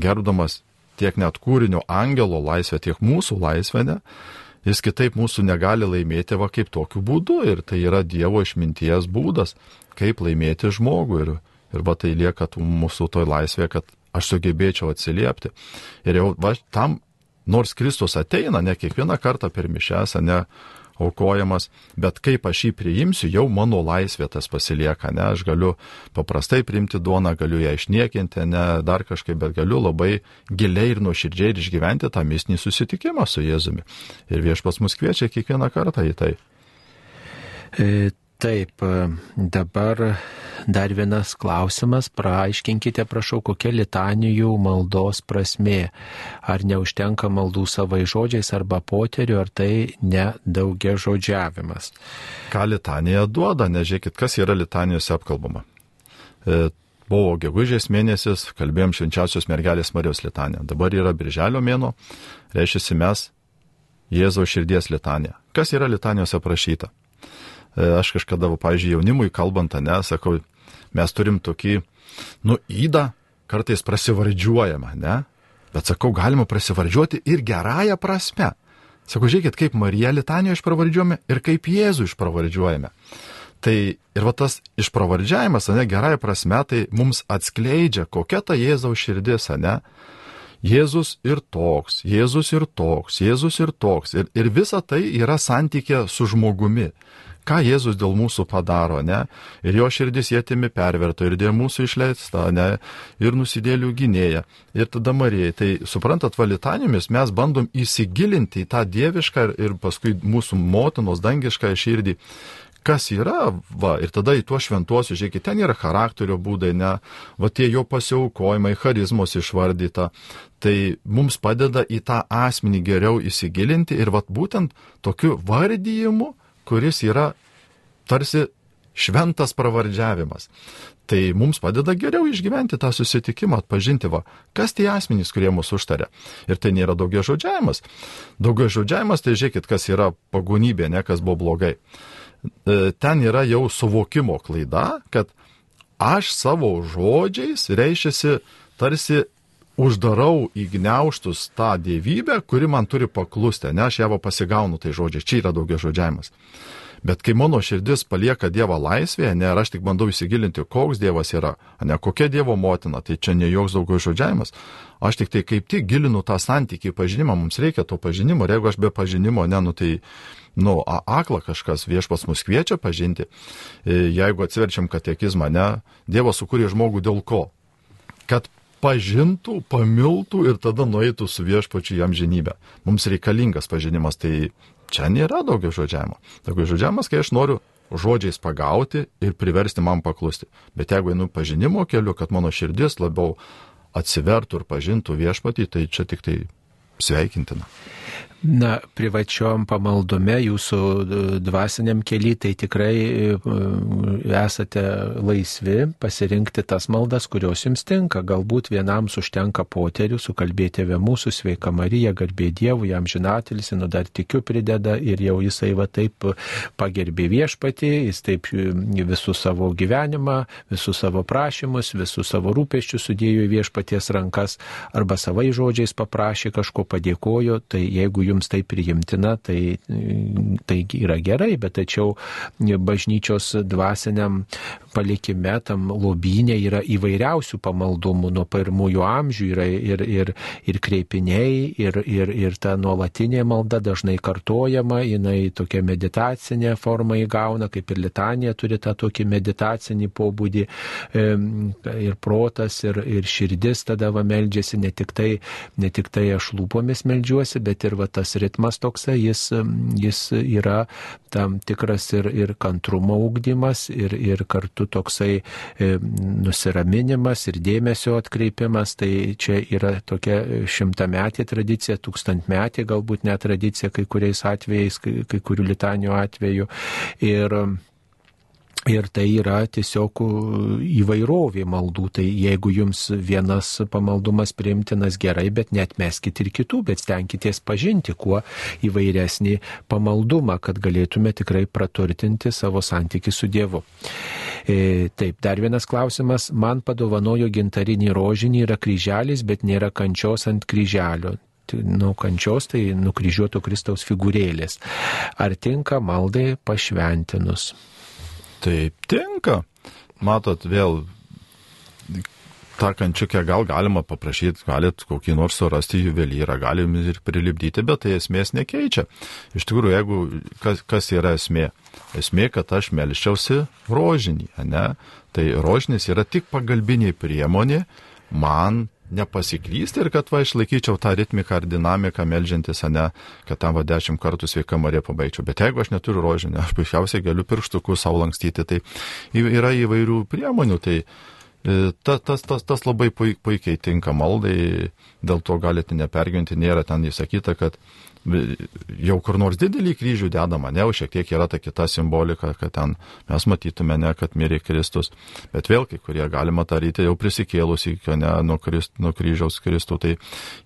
gerbdamas tiek net kūrinio angelo laisvę, tiek mūsų laisvę, ne, Jis kitaip mūsų negali laimėti va kaip tokiu būdu ir tai yra Dievo išminties būdas, kaip laimėti žmogų ir, ir va tai lieka mūsų toj laisvė, kad aš sugebėčiau atsiliepti. Ir jau va tam, nors Kristus ateina ne kiekvieną kartą per mišęs, ne aukojamas, bet kaip aš jį priimsiu, jau mano laisvė tas pasilieka, ne, aš galiu paprastai priimti duoną, galiu ją išniekinti, ne dar kažkaip, bet galiu labai giliai ir nuoširdžiai ir išgyventi tą misnį susitikimą su Jėzumi. Ir viešpas mus kviečia kiekvieną kartą į tai. E, Taip, dabar dar vienas klausimas, praaiškinkite, prašau, kokia litanijų maldos prasme. Ar neužtenka maldų savai žodžiais arba poteriu, ar tai nedaugia žodžiavimas. Ką litanija duoda, nežiūrėkit, kas yra litanijose apkalbama. E, buvo gegužės mėnesis, kalbėjom švenčiausios mergelės Marijos litanija. Dabar yra birželio mėno, reiškia mes Jėzaus širdies litanija. Kas yra litanijose aprašyta? E, aš kažkada, pavyzdžiui, jaunimui kalbant, ne, sakau, mes turim tokį, nu, įdą, kartais prasivardžiuojama, ne? Bet sakau, galima prasivardžiuoti ir gerąją prasme. Sakau, žiūrėkit, kaip Marija Litanijoje išpravardžiuojame ir kaip Jėzų išpravardžiuojame. Tai ir va tas išpravardžiavimas, ne, gerąją prasme, tai mums atskleidžia, kokia ta Jėzaus širdis, ne? Jėzus ir toks, Jėzus ir toks, Jėzus ir toks. Ir, ir visa tai yra santykė su žmogumi ką Jėzus dėl mūsų padaro, ne? Ir jo širdis jėtimi perverto, ir dėl mūsų išleista, ne? Ir nusidėlių gynėja. Ir tada Marijai. Tai suprantat, valitanijomis mes bandom įsigilinti į tą dievišką ir paskui mūsų motinos dangišką širdį kas yra, va, ir tada į tuos šventuosius, žiūrėkit, ten yra charakterio būdai, ne, va tie jo pasiaukojimai, charizmos išvardyta, tai mums padeda į tą asmenį geriau įsigilinti ir va būtent tokiu vardyjimu kuris yra tarsi šventas pravardžiavimas. Tai mums padeda geriau išgyventi tą susitikimą, atpažinti, va, kas tie asmenys, kurie mūsų užtarė. Ir tai nėra daugia žodžiavimas. Daugia žodžiavimas, tai žiūrėkit, kas yra pagonybė, ne kas buvo blogai. E, ten yra jau suvokimo klaida, kad aš savo žodžiais reiškiasi tarsi uždarau į gniauštus tą dievybę, kuri man turi paklusti, ne aš ją pasigaunu tai žodžiai, čia yra daugia žodžiavimas. Bet kai mano širdis palieka Dievą laisvėje, ne, ir aš tik bandau įsigilinti, koks Dievas yra, ne kokia Dievo motina, tai čia ne joks daugiau žodžiavimas. Aš tik tai kaip tik gilinu tą santykį pažinimą, mums reikia to pažinimo, ir jeigu aš be pažinimo, ne, nu tai, nu, akla kažkas viešpas mus kviečia pažinti, e, jeigu atsiverčiam katekizmą, ne, Dievas sukūrė žmogų dėl ko? Kad pažintų, pamiltų ir tada nueitų su viešpačiu jam žinybę. Mums reikalingas pažinimas, tai Čia nėra daugiau žodžiavimo. Daugiau žodžiavimas, kai aš noriu žodžiais pagauti ir priversti man paklusti. Bet jeigu einu pažinimo keliu, kad mano širdis labiau atsivertų ir pažintų viešpatį, tai čia tik tai sveikintina. Na, privačiom pamaldume, jūsų e, dvasiniam keli, tai tikrai e, esate laisvi pasirinkti tas maldas, kurios jums tinka. Galbūt vienam užtenka poterių, sukalbėti apie mūsų sveiką Mariją, garbė Dievų, jam žinatelis, nu dar tikiu prideda ir jau jisai va taip pagerbė viešpatį, jis taip e, visų savo gyvenimą, visus savo prašymus, visus savo rūpeščius sudėjo į viešpaties rankas arba savai žodžiais paprašė kažko padėkojo, tai jeigu jums tai priimtina, tai, tai yra gerai, bet tačiau bažnyčios dvasiniam palikime, tam lobynė yra įvairiausių pamaldumų. Nuo pirmųjų amžių, yra ir, ir, ir kreipiniai, ir, ir, ir ta nuolatinė malda dažnai kartojama, jinai tokia meditacinė forma įgauna, kaip ir litanija turi tą tokį meditacinį pobūdį ir protas, ir, ir širdis tada va meldžiasi, ne tik tai, ne tik tai aš lūpomis meldžiuosi, bet ir va tas ritmas toksai, jis, jis yra tam tikras ir, ir kantrumo ūkdymas, ir, ir kartu toksai e, nusiraminimas ir dėmesio atkreipimas. Tai čia yra tokia šimtametė tradicija, tūkstantmetė galbūt net tradicija kai kuriais atvejais, kai, kai kurių litanijų atveju. Ir Ir tai yra tiesiog įvairovė maldų. Tai jeigu jums vienas pamaldumas priimtinas gerai, bet net meskit ir kitų, bet stenkitės pažinti kuo įvairesnį pamaldumą, kad galėtume tikrai praturtinti savo santykių su Dievu. E, taip, dar vienas klausimas. Man padovanojo gintarinį rožinį, yra kryželis, bet nėra kančios ant kryželio nu, kančios, tai nukryžiuoto Kristaus figūrėlės. Ar tinka maldai pašventinus? Taip tinka. Matot, vėl tą kančiukę gal galima paprašyti, galit kokį nors surasti juvelyrą, galim ir prilipdyti, bet tai esmės nekeičia. Iš tikrųjų, jeigu kas, kas yra esmė? Esmė, kad aš melščiausi rožinį, ne? Tai rožinis yra tik pagalbinė priemonė man nepasiklysti ir kad va išlaikyčiau tą ritmiką ar dinamiką melžiantis, ne, kad tam va dešimt kartų sveika Marija pabaigčiau. Bet jeigu aš neturiu rožinio, aš puikiausiai galiu pirštukų savo lankstyti, tai yra įvairių priemonių. Tai e, ta, tas, tas, tas labai puikiai tinka maldai, dėl to galite nepergyventi, nėra ten įsakyta, kad jau kur nors didelį kryžių dedama, ne, o šiek tiek yra ta kita simbolika, kad ten mes matytume, ne, kad mirė Kristus, bet vėl kai kurie galima daryti jau prisikėlus į, ne, nuo, krist, nuo kryžiaus Kristų, tai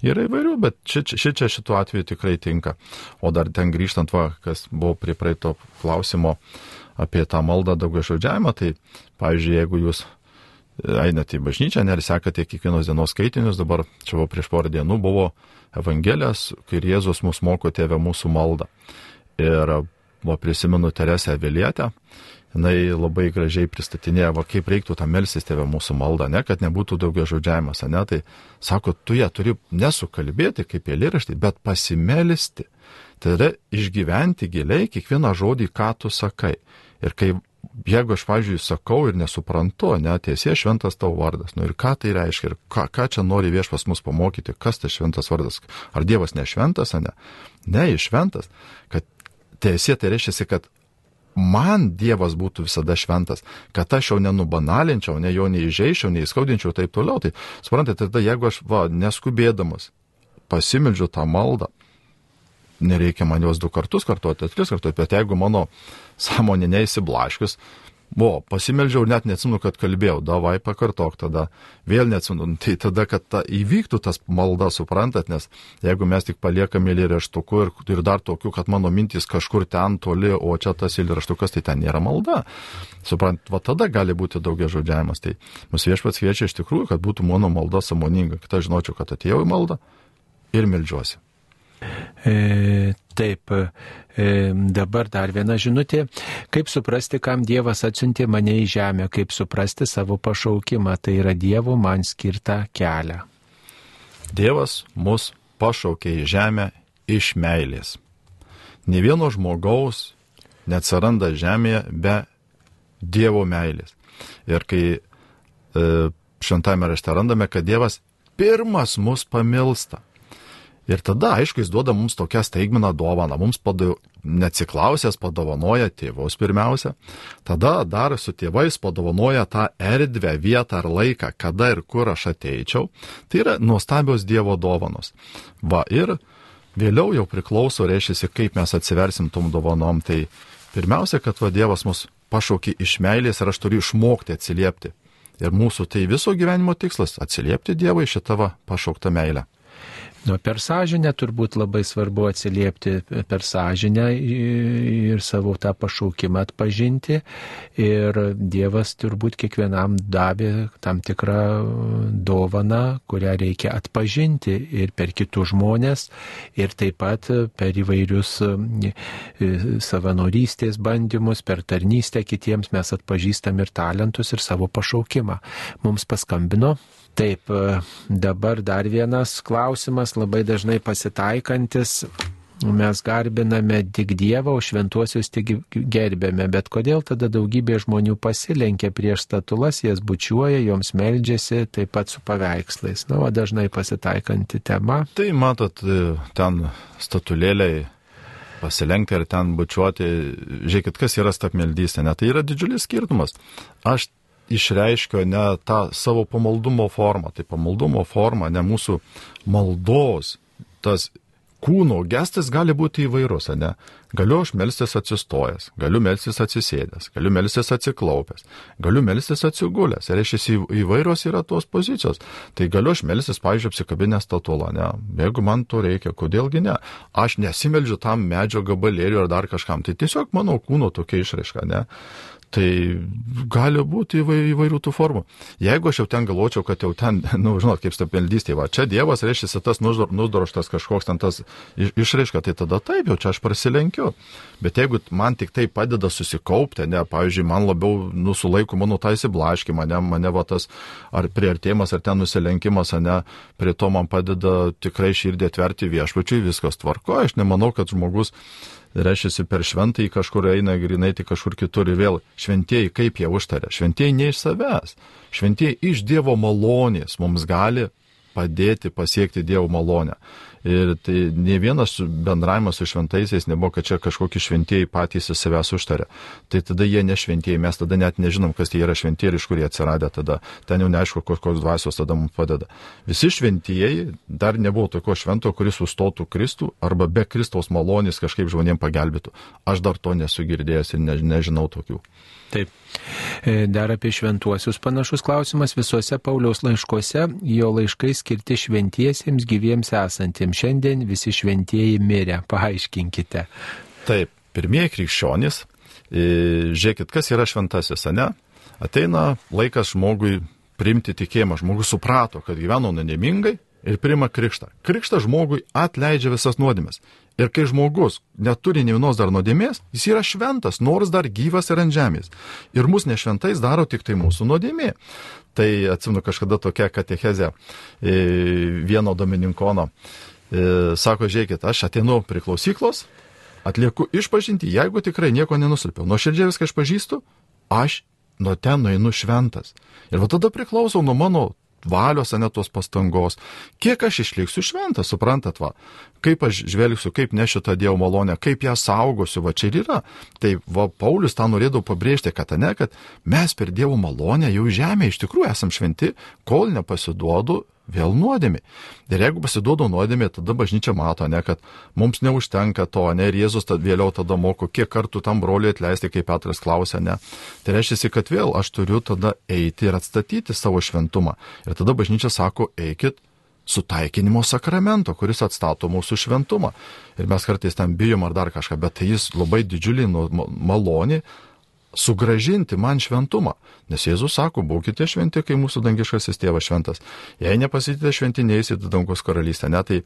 yra įvairių, bet ši, ši čia šituo atveju tikrai tinka. O dar ten grįžtant, va, kas buvo prie praeito klausimo apie tą maldą daugia žodžiavimą, tai, pavyzdžiui, jeigu jūs einate į bažnyčią, ne, ir sekate kiekvienos dienos skaitinius, dabar čia buvo prieš porą dienų buvo Evangelijas, kai Jėzus mus moko tėvę mūsų maldą. Ir buvo prisimenu Teresę Vilietę, jinai labai gražiai pristatinėjo, va, kaip reiktų tą melsis tėvę mūsų maldą, ne, kad nebūtų daugia žodžiavimas, ne, tai sako, tu ją turi nesukalbėti kaip eilėraštį, bet pasimelisti. Tai yra išgyventi giliai kiekvieną žodį, ką tu sakai. Ir kai jeigu aš, pavyzdžiui, sakau ir nesuprantu, netiesie šventas tavo vardas, nu ir ką tai reiškia, ir ką, ką čia nori viešpas mus pamokyti, kas tas šventas vardas, ar Dievas nešventas, ar ne? Ne, jis šventas, kad tiesie tai reiškia, kad man Dievas būtų visada šventas, kad aš jau nenubanalinčiau, ne jo neįžeičiau, neįskaudinčiau ir taip toliau. Tai suprantate, tada jeigu aš, va, neskubėdamas pasimildžiu tą maldą, nereikia man jos du kartus kartuoti, tris kartus, bet jeigu mano sąmonė neįsiblaškius, Buvo, pasimeldžiau ir net neatsimenu, kad kalbėjau, davai pakartok tada, vėl neatsimenu, tai tada, kad ta, įvyktų tas malda, suprantat, nes jeigu mes tik paliekame eilėraštuku ir, ir dar tokiu, kad mano mintys kažkur ten toli, o čia tas eilėraštukas, tai ten nėra malda. Suprant, va tada gali būti daugia žodžiavimas. Tai mūsų viešpats kviečia iš tikrųjų, kad būtų mano malda samoninga, kad aš žinočiau, kad atėjau į maldą ir melžiuosi. E, taip, e, dabar dar viena žinutė. Kaip suprasti, kam Dievas atsiuntė mane į žemę, kaip suprasti savo pašaukimą, tai yra Dievo man skirtą kelią. Dievas mus pašaukė į žemę iš meilės. Ne vieno žmogaus neatsiranda žemėje be Dievo meilės. Ir kai e, šventame rašte randame, kad Dievas pirmas mus pamilsta. Ir tada, aišku, jis duoda mums tokią staigmeną dovaną. Mums padu, neatsiklausęs padovanoja tėvus pirmiausia. Tada dar su tėvais padovanoja tą erdvę, vietą ar laiką, kada ir kur aš ateičiau. Tai yra nuostabios Dievo dovanos. Va ir vėliau jau priklauso, reiškia, kaip mes atsiversim tom dovanom. Tai pirmiausia, kad va Dievas mus pašaukė iš meilės ir aš turiu išmokti atsiliepti. Ir mūsų tai viso gyvenimo tikslas - atsiliepti Dievui šitą pašauktą meilę. Nu, per sąžinę turbūt labai svarbu atsiliepti per sąžinę ir savo tą pašaukimą atpažinti. Ir Dievas turbūt kiekvienam davė tam tikrą dovaną, kurią reikia atpažinti ir per kitus žmonės, ir taip pat per įvairius e, savanorystės bandymus, per tarnystę kitiems mes atpažįstam ir talentus, ir savo pašaukimą. Mums paskambino Taip, e, dabar dar vienas klausimas, labai dažnai pasitaikantis. Mes garbiname tik Dievą, o šventuosius tik gerbėme, bet kodėl tada daugybė žmonių pasilenkia prieš statulas, jas bučiuoja, joms meldžiasi, taip pat su paveikslais. Na, o dažnai pasitaikanti tema. Tai matot, e, ten statulėliai pasilenkti ir ten bučiuoti, žiūrėkit, kas yra stapmeldystė, ne, tai yra didžiulis skirtumas. Aš išreiškia ne tą savo pamaldumo formą, tai pamaldumo forma, ne mūsų maldos, tas kūno gestas gali būti įvairus, ne? Galiu aš melstis atsistojęs, galiu melstis atsisėdęs, galiu melstis atsiklaupęs, galiu melstis atsigulęs. Ir reiškia, įvairios yra tos pozicijos. Tai galiu aš melstis, pavyzdžiui, apsikabinęs statulą, ne? Jeigu man to reikia, kodėlgi ne? Aš nesimeldžiu tam medžio gabalėliu ar dar kažkam. Tai tiesiog mano kūno tokia išraiška, ne? Tai gali būti įvairių tų formų. Jeigu aš jau ten galvočiau, kad jau ten, na, nu, žinot, kaip stapeldystė, va, čia Dievas reiškia tas nusdoroštas kažkoks ten tas išraiška, tai tada taip, jau čia aš prasilenkiu. Bet jeigu man tik tai padeda susikaupti, ne, pavyzdžiui, man labiau nusulaiko mano tą įsiblaškimą, ne, mane va tas ar prieartėjimas, ar ten nusilenkimas, ne, prie to man padeda tikrai širdį atverti viešpačiui, viskas tvarko, aš nemanau, kad žmogus reiškia per šventąjį kažkur eina grinai tik kažkur kitur ir vėl šventieji kaip jie užtarė. Šventieji ne iš savęs, šventieji iš Dievo malonės mums gali padėti pasiekti Dievo malonę. Ir tai ne vienas bendravimas su šventaisiais nebuvo, kad čia kažkokie šventieji patys į savęs užtarė. Tai tada jie nešventieji, mes tada net nežinom, kas tai yra šventieji ir iš kur jie atsiradę tada. Ten jau neaišku, kokios dvasios tada mums padeda. Visi šventieji dar nebuvo tokio švento, kuris sustotų Kristų arba be Kristaus malonės kažkaip žmonėm pagelbėtų. Aš dar to nesu girdėjęs ir ne, nežinau tokių. Taip. E, dar apie šventuosius panašus klausimas. Visuose Pauliaus laiškuose jo laiškai skirti šventiesiems gyviems esantiems. Šiandien visi šventieji mirė. Paaiškinkite. Taip, pirmieji krikščionys. E, žiūrėkit, kas yra šventasis, ne? Ateina laikas žmogui priimti tikėjimą. Žmogus suprato, kad gyveno nuodėmingai ir priima krikštą. Krikštas žmogui atleidžia visas nuodėmės. Ir kai žmogus neturi ne vienos dar nuodėmės, jis yra šventas, nors dar gyvas ir ant žemės. Ir mus nešventais daro tik tai mūsų nuodėmė. Tai atsimenu kažkada tokia katechezė e, vieno domininkono. E, sako, žiūrėkit, aš ateinu prie klausyklos, atlieku išpažinti, jeigu tikrai nieko nenusilpiau. Nuoširdžiai viską išpažįstu, aš nuo ten nueinu šventas. Ir va tada priklauso nuo mano valios, ne tos pastangos. Kiek aš išliksiu šventas, suprantat, va, kaip aš žvelgsiu, kaip nešiu tą Dievo malonę, kaip ją saugosiu, va čia ir yra. Tai va, Paulius tą norėdavo pabrėžti, kad ne, kad mes per Dievo malonę jau žemė iš tikrųjų esam šventi, kol nepasiduodu vėl nuodėmė. Ir jeigu pasiduodu nuodėmė, tada bažnyčia mato, ne, kad mums neužtenka to, ne, ir Jėzus tad vėliau tada moko, kiek kartų tam broliui atleisti, kaip Petras klausė, ne. Tai reiškia, kad vėl aš turiu tada eiti ir atstatyti savo šventumą. Ir tada bažnyčia sako, eikit sutaikinimo sakramento, kuris atstato mūsų šventumą. Ir mes kartais tam bijom ar dar kažką, bet tai jis labai didžiulį nu, malonį sugražinti man šventumą. Nes Jėzus sako, būkite šventi, kai mūsų dangiškasis tėvas šventas. Jei nepasitite šventi, neįsite dangus karalystę. Ne, tai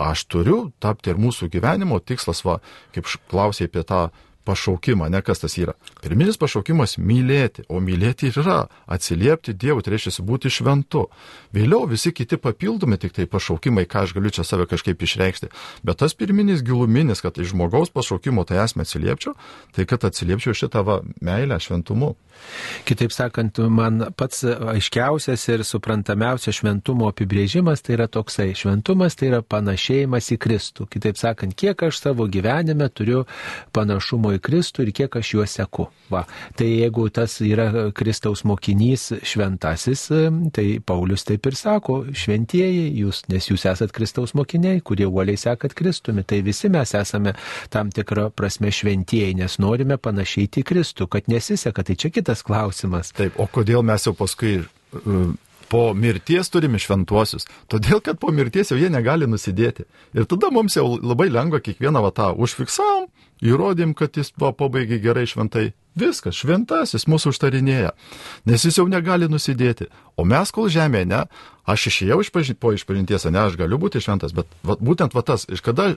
aš turiu tapti ir mūsų gyvenimo tikslas, va, kaip klausė apie tą pašaukimą, ne kas tas yra. Pirminis pašaukimas - mylėti, o mylėti ir yra atsiliepti Dievui, tai reiškia būti šventu. Vėliau visi kiti papildomi tik tai pašaukimai, ką aš galiu čia save kažkaip išreikšti. Bet tas pirminis giluminis, kad iš žmogaus pašaukimo tai esmė atsiliepčiau, tai kad atsiliepčiau šitą va, meilę šventumu. Kitaip sakant, man pats aiškiausias ir suprantamiausias šventumo apibrėžimas tai yra toksai. Šventumas tai yra panašėjimas į Kristų. Kitaip sakant, kiek aš savo gyvenime turiu panašumo į Kristų ir kiek aš juos seku. Va. Tai jeigu tas yra Kristaus mokinys šventasis, tai Paulius taip ir sako, šventieji jūs, nes jūs esat Kristaus mokiniai, kurie uoliai sekat Kristumi. Tai visi mes esame tam tikrą prasme šventieji, nes norime panašyti į Kristų, kad nesiseka. Tai čia kitas klausimas. Taip, o kodėl mes jau paskui po mirties turime šventuosius. Todėl, kad po mirties jau jie negali nusidėti. Ir tada mums jau labai lengva kiekvieną vatą užfiksavom, įrodėm, kad jis buvo pabaigė gerai šventai. Viskas, šventasis mūsų užtarinėja, nes jis jau negali nusidėti. O mes kol žemėje, ne, aš išėjau iš paži po išpažinties, ne, aš galiu būti šventas, bet va, būtent va tas, iš kada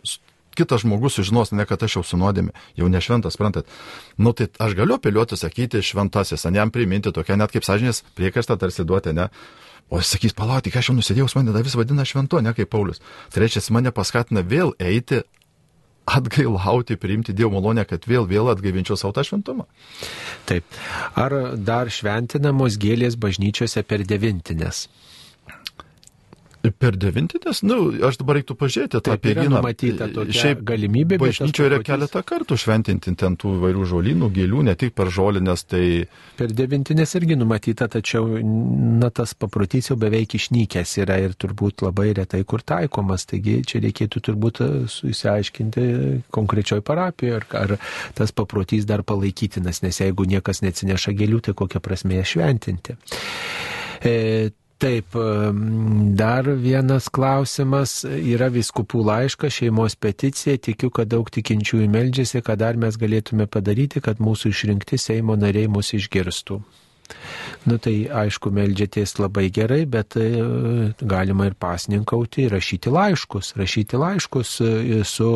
kitas žmogus sužinos, ne kad aš jau sunodėmi, jau nešventas, sprantat. Nu tai aš galiu apeliuoti, sakyti šventasis, ne jam priminti tokia net kaip sąžinės priekastą tarsi duoti, ne. O jis sakys, palauk, aš jau nusidėjau, mane dar vis vadina šventu, ne kaip Paulius. Reiškia, mane paskatina vėl eiti atgailauti, priimti Dievo malonę, kad vėl vėl atgaivinčiau savo tą šventumą. Taip. Ar dar šventinamos gėlės bažnyčiose per devintinės? Per devintinės, na, nu, aš dabar reiktų pažiūrėti tą pėginą. Šiaip galimybė. Bažnyčioje yra keletą kartų šventinti ten tų įvairių žolynų, gėlių, ne tik per žolinės. Tai... Per devintinės irgi numatyta, tačiau, na, tas paprotys jau beveik išnykęs yra ir turbūt labai retai kur taikomas. Taigi čia reikėtų turbūt įsiaiškinti konkrečioj parapijoje, ar, ar tas paprotys dar palaikytinas, nes jeigu niekas neatsineša gėlių, tai kokia prasme ją šventinti. E, Taip, dar vienas klausimas yra viskupų laiškas, šeimos peticija. Tikiu, kad daug tikinčiųjų meldžiasi, kad dar mes galėtume padaryti, kad mūsų išrinkti Seimo nariai mus išgirstų. Nu tai aišku, melžiatės labai gerai, bet e, galima ir pasninkauti, rašyti laiškus, rašyti laiškus e, su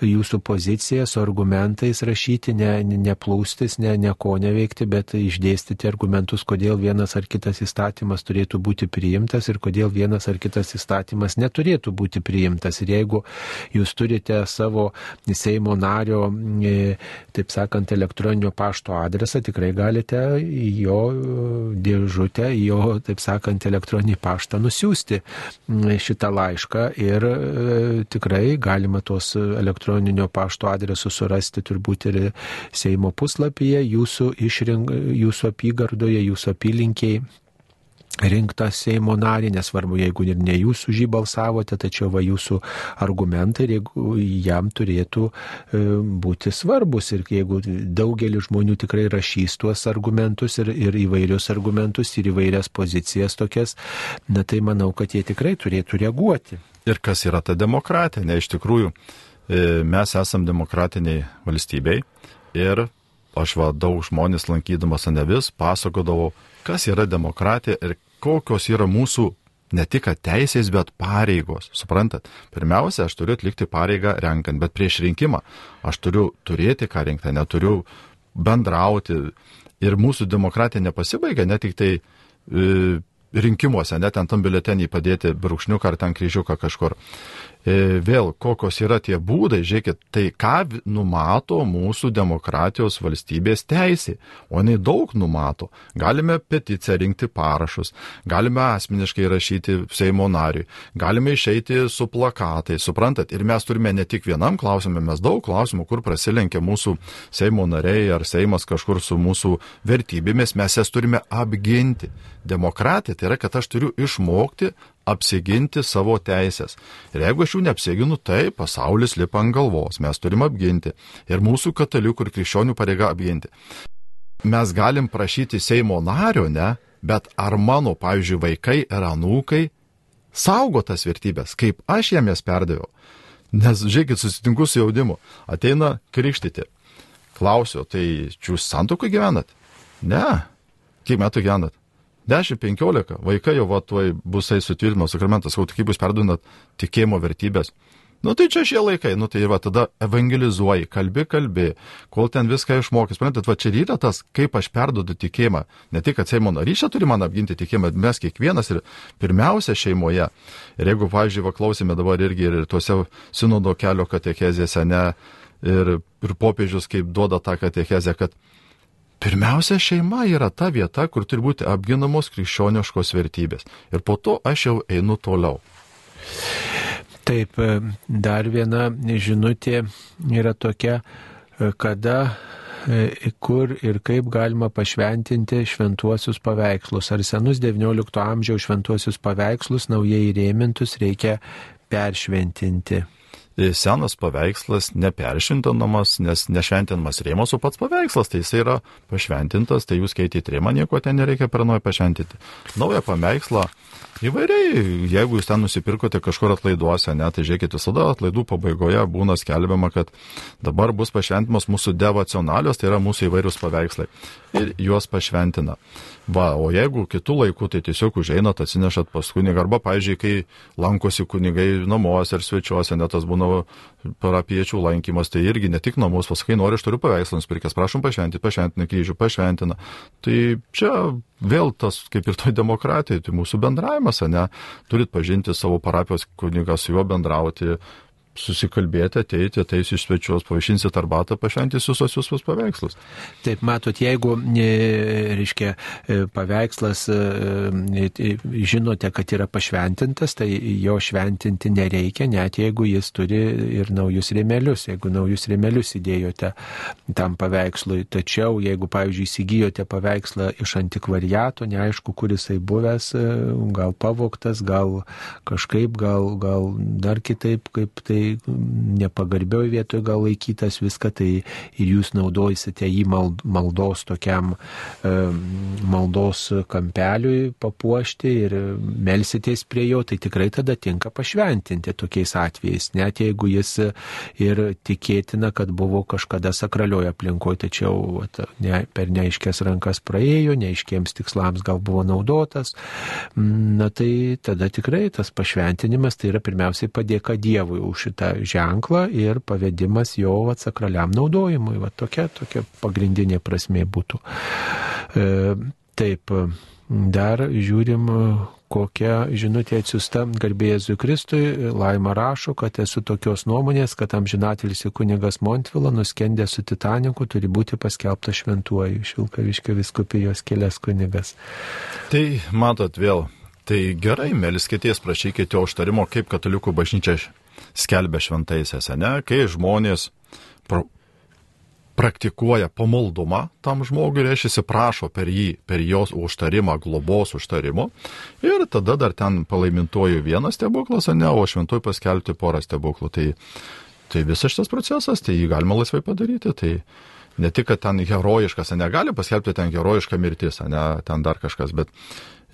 jūsų pozicija, su argumentais rašyti, ne, neplūstis, ne, ne ko neveikti, bet išdėstyti argumentus, kodėl vienas ar kitas įstatymas turėtų būti priimtas ir kodėl vienas ar kitas įstatymas neturėtų būti priimtas. Ir jeigu jūs turite savo Seimo nario, e, taip sakant, elektroninio pašto adresą, tikrai galite jo dėžutę, jo, taip sakant, elektroninį paštą nusiųsti šitą laišką ir e, tikrai galima tuos elektroninio pašto adresus surasti turbūt ir Seimo puslapyje, jūsų, išrink, jūsų apygardoje, jūsų apylinkiai rinktą Seimo narį, nesvarbu, jeigu ir ne jūs už jį balsavote, tačiau va jūsų argumentai jam turėtų e, būti svarbus ir jeigu daugelis žmonių tikrai rašys tuos argumentus ir, ir įvairius argumentus ir įvairias pozicijas tokias, na tai manau, kad jie tikrai turėtų reaguoti. Ir kas yra ta demokratija? Ne, iš tikrųjų, e, mes esam demokratiniai valstybei ir aš va daug žmonės lankydamas anevis pasakodavau, kas yra demokratija ir kokios yra mūsų ne tik teisės, bet pareigos. Suprantat? Pirmiausia, aš turiu atlikti pareigą renkant, bet prieš rinkimą aš turiu turėti ką rinkti, neturiu bendrauti. Ir mūsų demokratija nepasibaigia ne tik tai e, rinkimuose, net ant tam biuletenį padėti brūkšniuką ar ten kryžiuką kažkur. E, vėl, kokios yra tie būdai, žiūrėkit, tai ką numato mūsų demokratijos valstybės teisė, o jinai daug numato. Galime peticiją rinkti parašus, galime asmeniškai rašyti Seimo nariui, galime išeiti su plakatai, suprantat, ir mes turime ne tik vienam klausimui, mes daug klausimų, kur prasilenkia mūsų Seimo nariai ar Seimas kažkur su mūsų vertybėmis, mes jas turime apginti. Demokratija tai yra, kad aš turiu išmokti apsiginti savo teisės. Ir jeigu aš jų neapsiginu, tai pasaulis lipa ant galvos, mes turim apginti. Ir mūsų katalikų ir krikščionių pareiga apginti. Mes galim prašyti Seimo nario, ne, bet ar mano, pavyzdžiui, vaikai ir anūkai saugo tas vertybės, kaip aš jiem jas perdaviau. Nes, žiūrėkit, susitinku su jaunimu, ateina krikštyti. Klausiu, tai jūs santokai gyvenat? Ne. Kiek metų gyvenat? 10-15. Vaikai jau va tuoj bus sutvirtino sakramentas, jau tik bus perdunat tikėjimo vertybės. Nu tai čia šie laikai, nu tai va tada evangelizuoji, kalbi, kalbi, kol ten viską išmokys. Suprantat, va čia yra tas, kaip aš perdodu tikėjimą. Ne tik, kad Seimo narys čia turi man apginti tikėjimą, bet mes kiekvienas ir pirmiausia šeimoje. Ir jeigu, pavyzdžiui, va klausime dabar irgi ir tuose sinodo kelio katekezėse, ne, ir, ir popiežius kaip duoda tą katechezę, kad Pirmiausia, šeima yra ta vieta, kur turi būti apginamos krikščioniškos vertybės. Ir po to aš jau einu toliau. Taip, e, dar viena žinutė yra tokia, e, kada, e, kur ir kaip galima pašventinti šventuosius paveikslus. Ar senus XIX amžiaus šventuosius paveikslus naujai įrėmintus reikia peršventinti senas paveikslas neperšintinamas, nes nešventinamas rėmas, o pats paveikslas, tai jis yra pašventintas, tai jūs keitėte rėmą, nieko ten nereikia per naują pašventinti. Naują paveikslą įvairiai, jeigu jūs ten nusipirkote kažkur atlaiduose, ne, tai žiūrėkite, visada atlaidų pabaigoje būna skelbiama, kad dabar bus pašventimas mūsų devocionalios, tai yra mūsų įvairius paveikslai. Ir juos pašventina. Va, o jeigu kitų laikų, tai tiesiog užeinat, atsinešat pas kunigą, arba, pavyzdžiui, kai lankosi kunigai namuose ar svečiuose, net tas būna parapiečių lankymas, tai irgi ne tik namus, pasakai, nori, aš turiu paveikslą nusipirkęs, prašom pašventinti, pašventina kryžių, pašventina. Tai čia vėl tas, kaip ir toj demokratijai, tai mūsų bendravimas, ne, turit pažinti savo parapijos kunigą, su juo bendrauti, susikalbėti, ateiti, ateis iš svečios, pavaišinsit arbatą, pašventis visus visus paveikslus. Taip, matot, jeigu, e, reiškia, e, paveikslas, e, žinote, kad yra pašventintas, tai jo šventinti nereikia, net jeigu jis turi ir naujus rėmelius, jeigu naujus rėmelius įdėjote tam paveikslui. Tačiau, jeigu, pavyzdžiui, įsigijote paveikslą iš antikvariato, neaišku, kur jisai buvęs, gal pavoktas, gal kažkaip, gal, gal dar kitaip, kaip tai nepagarbioj vietoje gal laikytas viską, tai ir jūs naudojate jį maldos tokiam e, maldos kampeliui papuošti ir melsitės prie jo, tai tikrai tada tinka pašventinti tokiais atvejais, net jeigu jis ir tikėtina, kad buvo kažkada sakralioje aplinkoje, tačiau ne, per neaiškės rankas praėjo, neaiškiems tikslams gal buvo naudotas, na tai tada tikrai tas pašventinimas tai yra pirmiausiai padėka Dievui už šitą ženklą ir pavedimas jo atsakraliam naudojimui. Va tokia, tokia pagrindinė prasme būtų. E, taip, dar žiūrim, kokia žinutė atsiusta garbėjai Kristui. Laima rašo, kad esu tokios nuomonės, kad amžinatelis kunigas Montvila nuskendė su Titaniku turi būti paskelbta šventuoju iš Vilkaviškio viskupijos kelias kunigas. Tai matot vėl, tai gerai, meliskėties prašykite užtarimo, kaip katalikų bažnyčia skelbia šventaisiais, ne, kai žmonės pro, praktikuoja pamaldumą tam žmogui, reiškia, prašo per jį, per jos užtarimą, globos užtarimo ir tada dar ten palaimintoju vienas stebuklas, ne, o šventoj paskelbti porą stebuklų. Tai, tai visas šitas procesas, tai jį galima laisvai padaryti. Tai ne tik, kad ten herojiškas, negali paskelbti ten herojišką mirtis, ne, ten dar kažkas, bet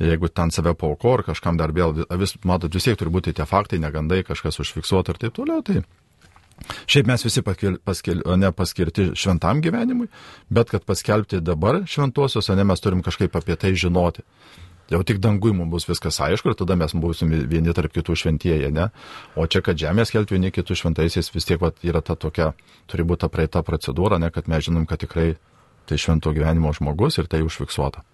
jeigu ten save pauko ar kažkam dar vėl, vis, matot, vis tiek turi būti tie faktai, negandai, kažkas užfiksuota ir taip toliau. Tai Šiaip mes visi paskir, paskir, ne paskirti šventam gyvenimui, bet kad paskelbti dabar šventuosius, ne mes turim kažkaip apie tai žinoti. Jau tik dangui mums bus viskas aišku ir tada mes būsim vieni tarp kitų šventieji, ne? O čia, kad žemės kelti vieni kitų šventaisiais, vis tiek vat, yra ta tokia, turi būti ta praeita procedūra, ne, kad mes žinom, kad tikrai tai švento gyvenimo žmogus ir tai užfiksuota.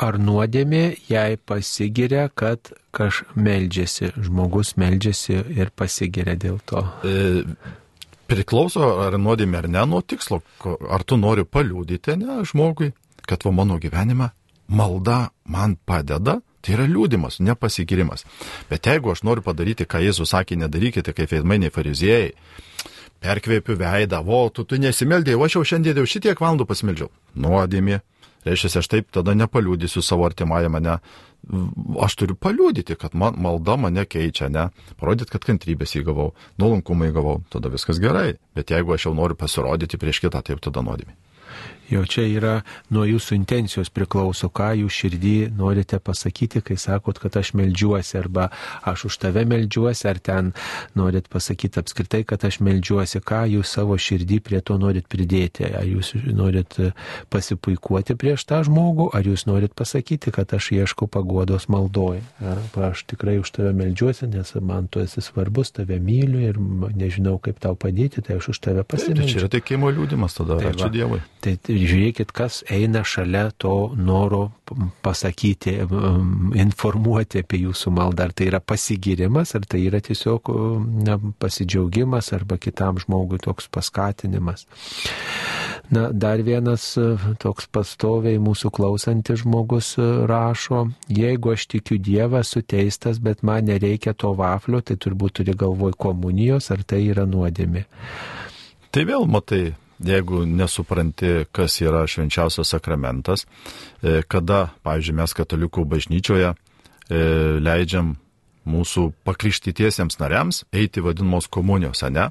Ar nuodėmė jai pasigiria, kad kaž meldžiasi, žmogus meldžiasi ir pasigiria dėl to? E, priklauso, ar nuodėmė ar ne nuo tikslo, ar tu nori paliūdyti ne žmogui, kad va mano gyvenime malda man padeda, tai yra liūdimas, nepasigirimas. Bet jeigu aš noriu padaryti, ką Jėzus sakė, nedarykite kaip veidmainiai fariziejai, perkvėpiu veidą, o tu, tu nesimeldėjai, o aš jau šiandien jau šitiek valandų pasimeldžiau. Nuodėmė, Reiškia, aš taip tada nepaliūdysiu savo artimąją mane. Aš turiu paliūdyti, kad man, malda mane keičia, ne? Parodyti, kad kantrybės įgavau, nuolankumą įgavau, tada viskas gerai. Bet jeigu aš jau noriu pasirodyti prieš kitą, taip tada nuodėmė. Jau čia yra nuo jūsų intencijos priklauso, ką jūs širdį norite pasakyti, kai sakot, kad aš melžiuosi, arba aš už tave melžiuosi, ar ten norit pasakyti apskritai, kad aš melžiuosi, ką jūs savo širdį prie to norit pridėti. Ar jūs norit pasipuikuoti prieš tą žmogų, ar jūs norit pasakyti, kad aš ieškau paguodos maldoj. Arba aš tikrai už tave melžiuosi, nes man tu esi svarbus, tave myliu ir nežinau, kaip tau padėti, tai aš už tave pasimeldžiu. Tai čia yra tikėjimo liūdimas tada, tai ačiū va, Dievui. Tai žiūrėkit, kas eina šalia to noro pasakyti, informuoti apie jūsų maldą. Ar tai yra pasigirimas, ar tai yra tiesiog na, pasidžiaugimas, arba kitam žmogui toks paskatinimas. Na, dar vienas toks pastoviai mūsų klausantis žmogus rašo, jeigu aš tikiu Dievą, suteistas, bet man nereikia to vaflio, tai turbūt turi galvoj komunijos, ar tai yra nuodėmi. Tai vėl matai, jeigu nesupranti, kas yra švenčiausias sakramentas, e, kada, pavyzdžiui, mes katalikų bažnyčioje e, leidžiam mūsų pakryštytiesiems nariams eiti vadinamos komunijos, ne?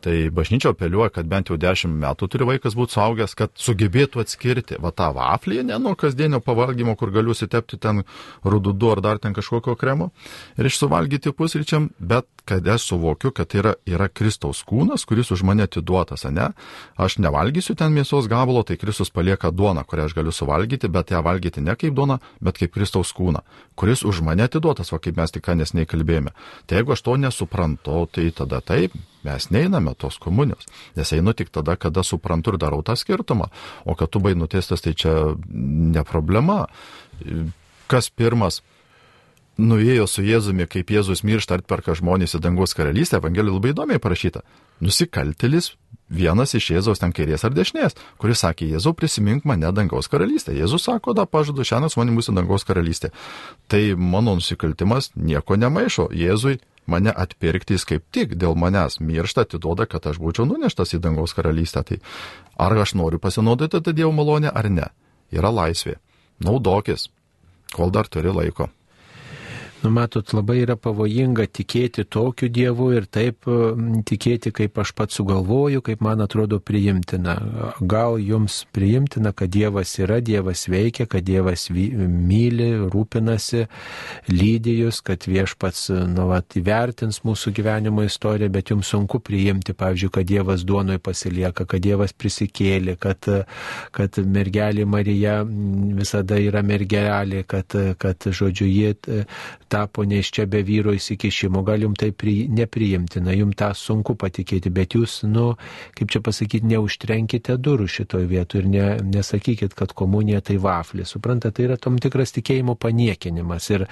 Tai bažnyčia apeliuoja, kad bent jau 10 metų turi vaikas būti suaugęs, kad sugebėtų atskirti va tą vaflį, ne nuo kasdienio pavalgymo, kur galiu sitepti ten rududu ar dar ten kažkokio kremo ir išsuvalgyti pusryčiam, bet kad aš suvokiu, kad tai yra, yra Kristaus kūnas, kuris už mane atiduotas, ne? Aš nevalgysiu ten mėsos gabalo, tai Kristus palieka duoną, kurią aš galiu suvalgyti, bet ją valgyti ne kaip duoną, bet kaip Kristaus kūną, kuris už mane atiduotas, va kaip mes tik nesnei kalbėjome. Tai jeigu aš to nesuprantu, tai tada taip, Mes neiname tos komunijos, nes einu tik tada, kada suprantu ir darau tą skirtumą. O kad tu bai nuteistas, tai čia ne problema. Kas pirmas nuėjo su Jėzumi, kaip Jėzus miršta atperka žmonės į dangaus karalystę, Evangelija labai įdomiai parašyta. Nusikaltelis vienas iš Jėzaus ten kairės ar dešinės, kuris sakė, Jėzau prisimink mane dangaus karalystę. Jėzus sako, da pažadu, šiandien su manimi bus dangaus karalystė. Tai mano nusikaltimas nieko nemaišo. Jėzui mane atpirkti, jis kaip tik dėl manęs miršta, atiduoda, kad aš būčiau nuneštas į dangaus karalystę. Tai ar aš noriu pasinaudoti tą Dievo malonę ar ne? Yra laisvė. Naudokis, kol dar turi laiko. Numatot, labai yra pavojinga tikėti tokiu Dievu ir taip tikėti, kaip aš pats sugalvoju, kaip man atrodo priimtina. Gal jums priimtina, kad Dievas yra, Dievas veikia, kad Dievas myli, rūpinasi, lydi jūs, kad viešpats nuvat įvertins mūsų gyvenimo istoriją, bet jums sunku priimti, pavyzdžiui, kad Dievas duonoj pasilieka, kad Dievas prisikėlė, kad, kad mergelė Marija visada yra mergelė, kad, kad žodžiu, jie tapo iš čia be vyro įsikišimo, gal jums tai pri, nepriimtina, jums tą sunku patikėti, bet jūs, nu, kaip čia pasakyti, neužtrenkite durų šitoje vietoje ir ne, nesakykit, kad komunija tai vaflė. Suprantate, tai yra tam tikras tikėjimo paniekinimas ir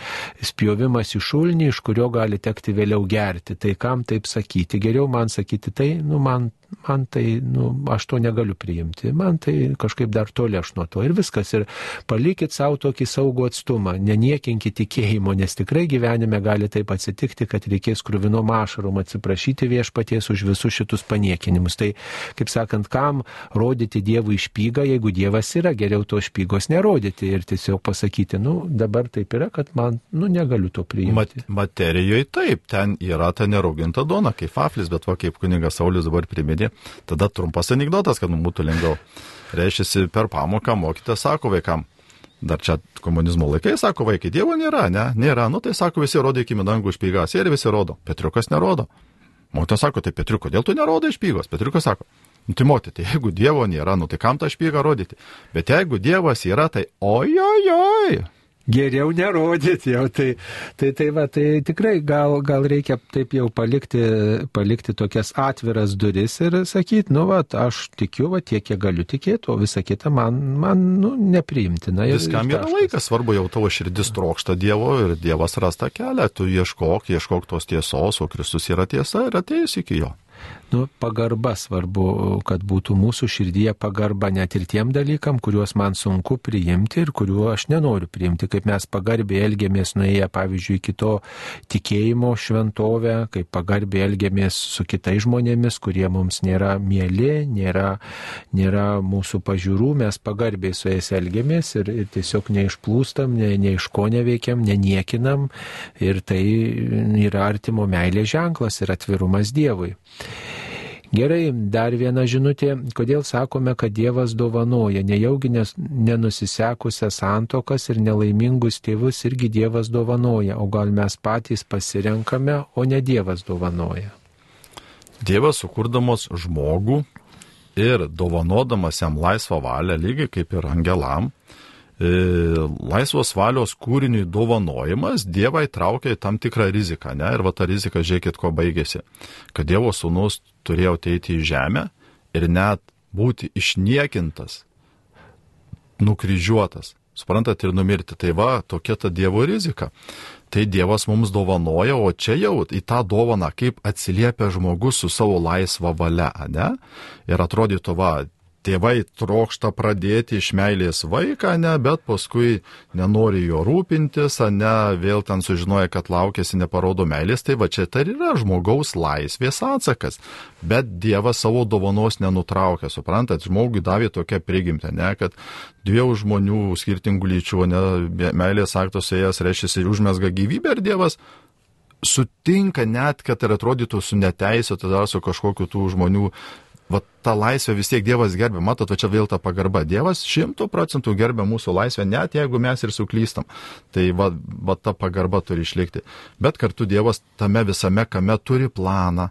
spjovimas į šulnį, iš kurio gali tekti vėliau gerti. Tai kam taip sakyti? Geriau man sakyti tai, nu, man man tai, nu, aš to negaliu priimti, man tai kažkaip dar toli aš nuo to ir viskas. Ir palikit savo tokį saugų atstumą, neniekinkit tikėjimo, nes tikrai gyvenime gali taip atsitikti, kad reikės krūvino mašarom atsiprašyti viešpaties už visus šitus paniekinimus. Tai, kaip sakant, kam rodyti Dievui špygą, jeigu Dievas yra, geriau to špygos nerodyti ir tiesiog pasakyti, nu, dabar taip yra, kad man, nu, negaliu to priimti. Mat, materijoje taip, ten yra ta nerauginta duona, kaip Faflis, bet va kaip kunigas Saulis dabar primė sėdi, tada trumpas anegdotas, kad mums būtų lengviau. Reiškia, per pamoką mokytas sako vaikam. Dar čia komunizmo laikai, sako vaikai, Dievo nėra, ne, nėra, nu tai sako visi rodo iki dangų špygas ir visi rodo, Petriukas nerodo. Mokytas sako, tai Petriuk, kodėl tu nerodai špygos? Petriukas sako, nu tai motyti, tai jeigu Dievo nėra, nu tai kam tą špygą rodyti? Bet jeigu Dievas yra, tai ojojoj, geriau nerodyti jau. Tai, tai, tai, va, tai tikrai gal, gal reikia taip jau palikti, palikti tokias atviras duris ir sakyti, nu, va, aš tikiu, va, tiek, kiek galiu tikėti, o visa kita man, man nu, nepriimtina. Viskam yra laikas, svarbu jau tavo širdis trokšta Dievo ir Dievas rasta kelią, tu ieškok, ieškok tos tiesos, o Kristus yra tiesa ir atėjus iki jo. Nu, pagarba svarbu, kad būtų mūsų širdyje pagarba net ir tiem dalykam, kuriuos man sunku priimti ir kuriuo aš nenoriu priimti, kaip mes pagarbiai elgiamės nuėję, pavyzdžiui, kito tikėjimo šventovę, kaip pagarbiai elgiamės su kitais žmonėmis, kurie mums nėra mėly, nėra, nėra mūsų pažiūrų, mes pagarbiai su jais elgiamės ir, ir tiesiog neišplūstam, ne, ne iš ko neveikiam, neniekinam ir tai yra artimo meilės ženklas ir atvirumas Dievui. Gerai, dar viena žinutė, kodėl sakome, kad Dievas dovanoja, nejaugi nenusisekusias santokas ir nelaimingus tėvus irgi Dievas dovanoja, o gal mes patys pasirenkame, o ne Dievas dovanoja. Dievas sukurdamos žmogų ir dovanodamas jam laisvą valią, lygiai kaip ir angelam, laisvos valios kūriniui dovanojimas Dievą įtraukia į tam tikrą riziką, ne? Ir va ta rizika, žiūrėkit, ko baigėsi. Kad Dievo sūnus turėjo ateiti į žemę ir net būti išniekintas, nukryžiuotas, suprantat, ir numirti. Tai va, tokia ta Dievo rizika. Tai Dievas mums dovanoja, o čia jau į tą dovaną, kaip atsiliepia žmogus su savo laisva valia, ne? Ir atrodytų, va, tėvai trokšta pradėti iš meilės vaiką, ne, bet paskui nenori jo rūpintis, ne, vėl ten sužinoja, kad laukėsi neparodo meilės, tai va čia tai yra žmogaus laisvės atsakas. Bet Dievas savo dovanos nenutraukia, suprantat, žmogui davė tokią prigimtę, ne, kad dviejų žmonių skirtingų lyčių, ne, meilės aktos ėjas reiškia ir užmesga gyvybę ir Dievas sutinka net, kad ir atrodytų su neteisėtu dar su kažkokiu tų žmonių va tą laisvę vis tiek Dievas gerbė, matot, čia vėl ta pagarba. Dievas šimtų procentų gerbė mūsų laisvę, net jeigu mes ir suklystam. Tai va, va ta pagarba turi išlikti. Bet kartu Dievas tame visame kame turi planą.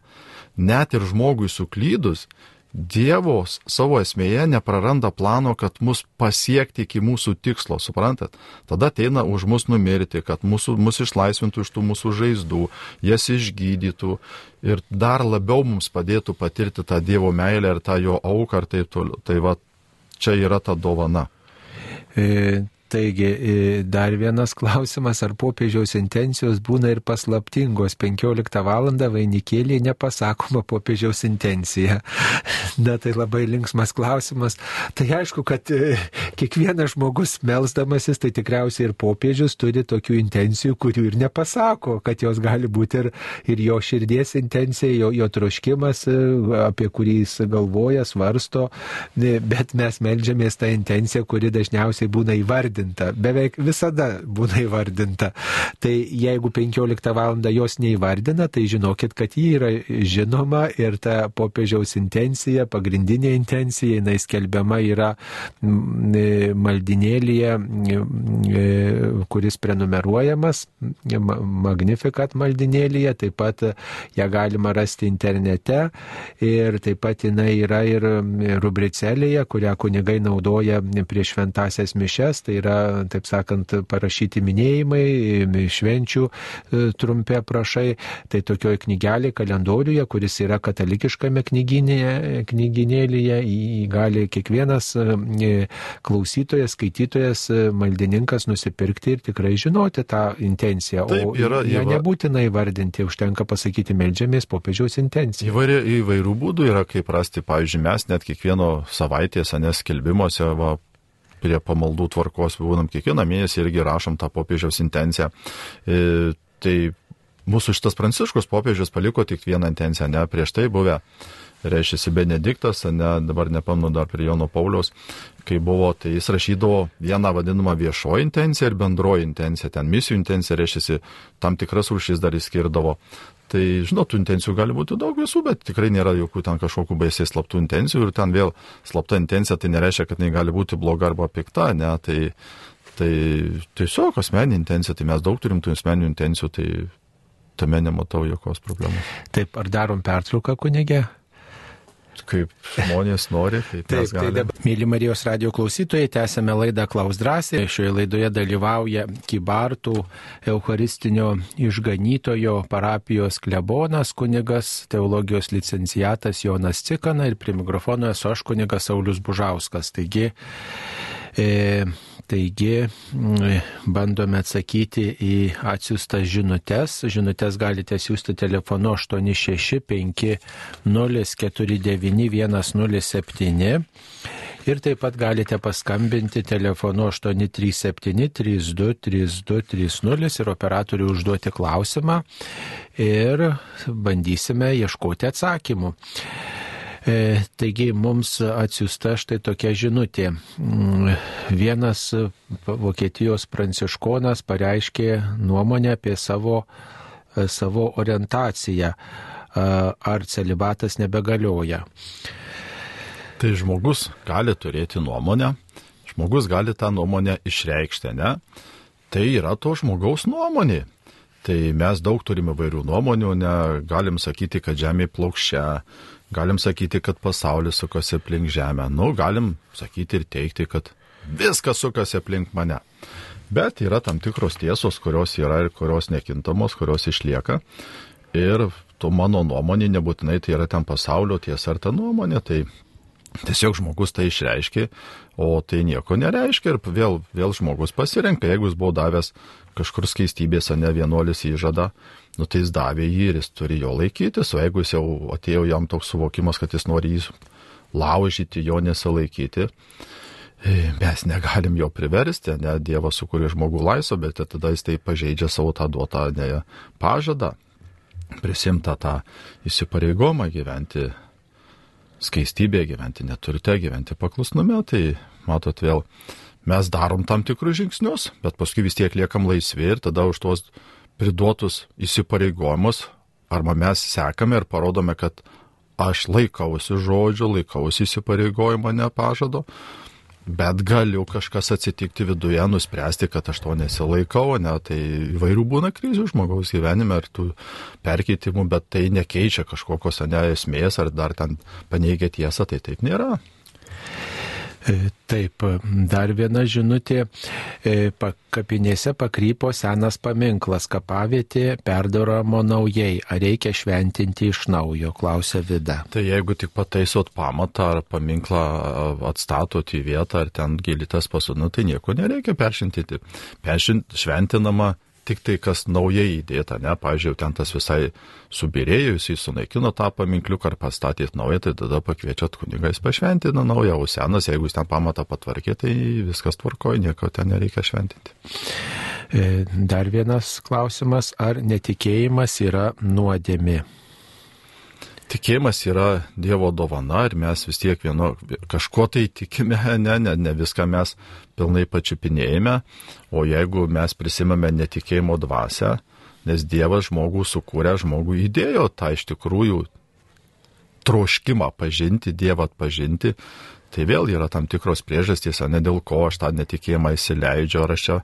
Net ir žmogui suklydus, Dievos savo esmėje nepraranda plano, kad mus pasiekti iki mūsų tikslo, suprantat? Tada ateina už mus numirti, kad mūsų, mus išlaisvintų iš tų mūsų žaizdų, jas išgydytų ir dar labiau mums padėtų patirti tą Dievo meilę ir tą jo auką ir taip toliau. Tai va, čia yra ta dovana. E, Taigi, dar vienas klausimas, ar popiežiaus intencijos būna ir paslaptingos. 15 val. vainikėlį nepasakoma popiežiaus intencija. Na, tai labai linksmas klausimas. Tai aišku, kad e, kiekvienas žmogus melzdamasis, tai tikriausiai ir popiežius turi tokių intencijų, kurių ir nepasako, kad jos gali būti ir, ir jo širdies intencija, jo, jo troškimas, e, apie kurį jis galvoja, svarsto, e, bet mes melžiamės tą intenciją, kuri dažniausiai būna įvardinta įvardinta, beveik visada būna įvardinta. Tai jeigu 15 val. jos neįvardina, tai žinokit, kad ji yra žinoma ir ta popiežiaus intencija, pagrindinė intencija, jinai skelbiama yra e, maldinėlėje, e, kuris prenumeruojamas, Magnificat maldinėlėje, taip pat ją galima rasti internete ir taip pat jinai yra ir rubricelėje, kurią kunigai naudoja prieš šventasias mišes, tai yra yra, taip sakant, parašyti minėjimai, švenčių e, trumpi aprašai. Tai tokioje knygelėje, kalendoriuje, kuris yra katalikiškame knyginėje, knyginėlėje, gali kiekvienas e, klausytojas, skaitytojas, e, maldininkas nusipirkti ir tikrai žinoti tą intenciją. Taip, yra, o ją įva... nebūtina įvardinti, užtenka pasakyti meldžiamės popiežiaus intenciją. Įvairių, įvairių būdų yra, kaip rasti, pavyzdžiui, mes net kiekvieno savaitės, neskelbimuose, va, prie pamaldų tvarkos būnam kiekvieną mėnesį irgi rašom tą popiežiaus intenciją. E, tai mūsų šitas pranciškus popiežius paliko tik vieną intenciją, ne prieš tai buvę. Reiškia, Benediktas, ne, dabar nepamnu dar prie Jono Pauliaus, kai buvo, tai jis rašydavo vieną vadinamą viešoji intenciją ir bendroji intencija. Ten misijų intencija, reiškia, tam tikras rūšis dar įskirdavo. Tai, žinot, tų intencijų gali būti daug visų, bet tikrai nėra jokių ten kažkokių baisiai slaptų intencijų ir ten vėl slapta intencija tai nereiškia, kad jinai gali būti bloga arba pikta, ne, tai, tai tiesiog asmeninė intencija, tai mes daug turim tų asmeninių intencijų, tai tame nematau jokios problemos. Taip, ar darom pertrauką kunigė? Kaip žmonės nori, taip, taip tai galime. Tai dabar, mėly Marijos radio klausytojai, tęsėme laidą Klaus drąsiai. Šioje laidoje dalyvauja Kibartų Eucharistinio išganytojo parapijos klebonas kunigas, teologijos licenciatas Jonas Cikana ir prie mikrofono esu aš kunigas Saulis Bužauskas. Taigi, e, Taigi bandome atsakyti į atsiųstas žinutės. Žinutės galite siūsti telefonu 865049107 ir taip pat galite paskambinti telefonu 837-323230 ir operatoriui užduoti klausimą ir bandysime ieškoti atsakymų. E, taigi mums atsiusta štai tokia žinutė. Mm, vienas Vokietijos pranciškonas pareiškė nuomonę apie savo, e, savo orientaciją, ar celibatas nebegalioja. Tai žmogus gali turėti nuomonę, žmogus gali tą nuomonę išreikšti, ne? Tai yra to žmogaus nuomonė. Tai mes daug turime vairių nuomonių, ne, galim sakyti, kad Žemė plokščia, Galim sakyti, kad pasaulis sukasi aplink Žemę. Nu, galim sakyti ir teikti, kad viskas sukasi aplink mane. Bet yra tam tikros tiesos, kurios yra ir kurios nekintamos, kurios išlieka. Ir tu mano nuomonė nebūtinai tai yra ten pasaulio tiesa ar ta nuomonė, tai tiesiog žmogus tai išreiškia, o tai nieko nereiškia ir vėl, vėl žmogus pasirenka, jeigu jis buvo davęs kažkur skaistybės, ne vienuolis įžada, nu tai jis davė jį ir jis turi jo laikytis, o jeigu jis jau atėjo jam toks suvokimas, kad jis nori jį laužyti, jo nesilaikyti, e, mes negalim jo priversti, ne Dievas sukūrė žmogų laisvą, bet tada jis tai pažeidžia savo tą duotą ne, pažadą, prisimta tą įsipareigomą gyventi skaistybėje, gyventi neturite, gyventi paklusnume, tai matot vėl, mes darom tam tikrus žingsnius, bet paskui vis tiek liekam laisvi ir tada už tuos priduotus įsipareigojimus, arba mes sekame ir parodome, kad aš laikausi žodžio, laikausi įsipareigojimo nepažado, bet galiu kažkas atsitikti viduje, nuspręsti, kad aš to nesilaikau, ne, tai įvairių būna krizių žmogaus gyvenime ir tų perkeitimų, bet tai nekeičia kažkokios ne esmės ar dar ten paneigia tiesą, tai taip nėra. E, taip, dar viena žinutė. E, kapinėse pakrypo senas paminklas, kapavietė perdaramo naujai. Ar reikia šventinti iš naujo, klausia Vida. Tai jeigu tik pataisot pamatą ar paminklą atstatot į vietą, ar ten gilitas pasodina, tai nieko nereikia peršinti. Peršint šventinama tik tai, kas naujai įdėta, ne, pavyzdžiui, ten tas visai subirėjo, jis sunaikino tą paminkliuką ar pastatėt naują, tai tada pakviečiat kunigą, jis pašventina naują, o senas, jeigu jis ten pamatą patvarkė, tai viskas tvarkoja, nieko ten nereikia šventinti. E, dar vienas klausimas, ar netikėjimas yra nuodėmi? Tikėjimas yra Dievo dovana ir mes vis tiek vieno, kažko tai tikime, ne, ne, ne viską mes pilnai pačiupinėjame, o jeigu mes prisimame netikėjimo dvasę, nes Dievas žmogų sukūrė, žmogų įdėjo tą iš tikrųjų troškimą pažinti, Dievą atpažinti, Tai vėl yra tam tikros priežastys, ne dėl ko aš tą netikėjimą įsileidžiu, ar aš čia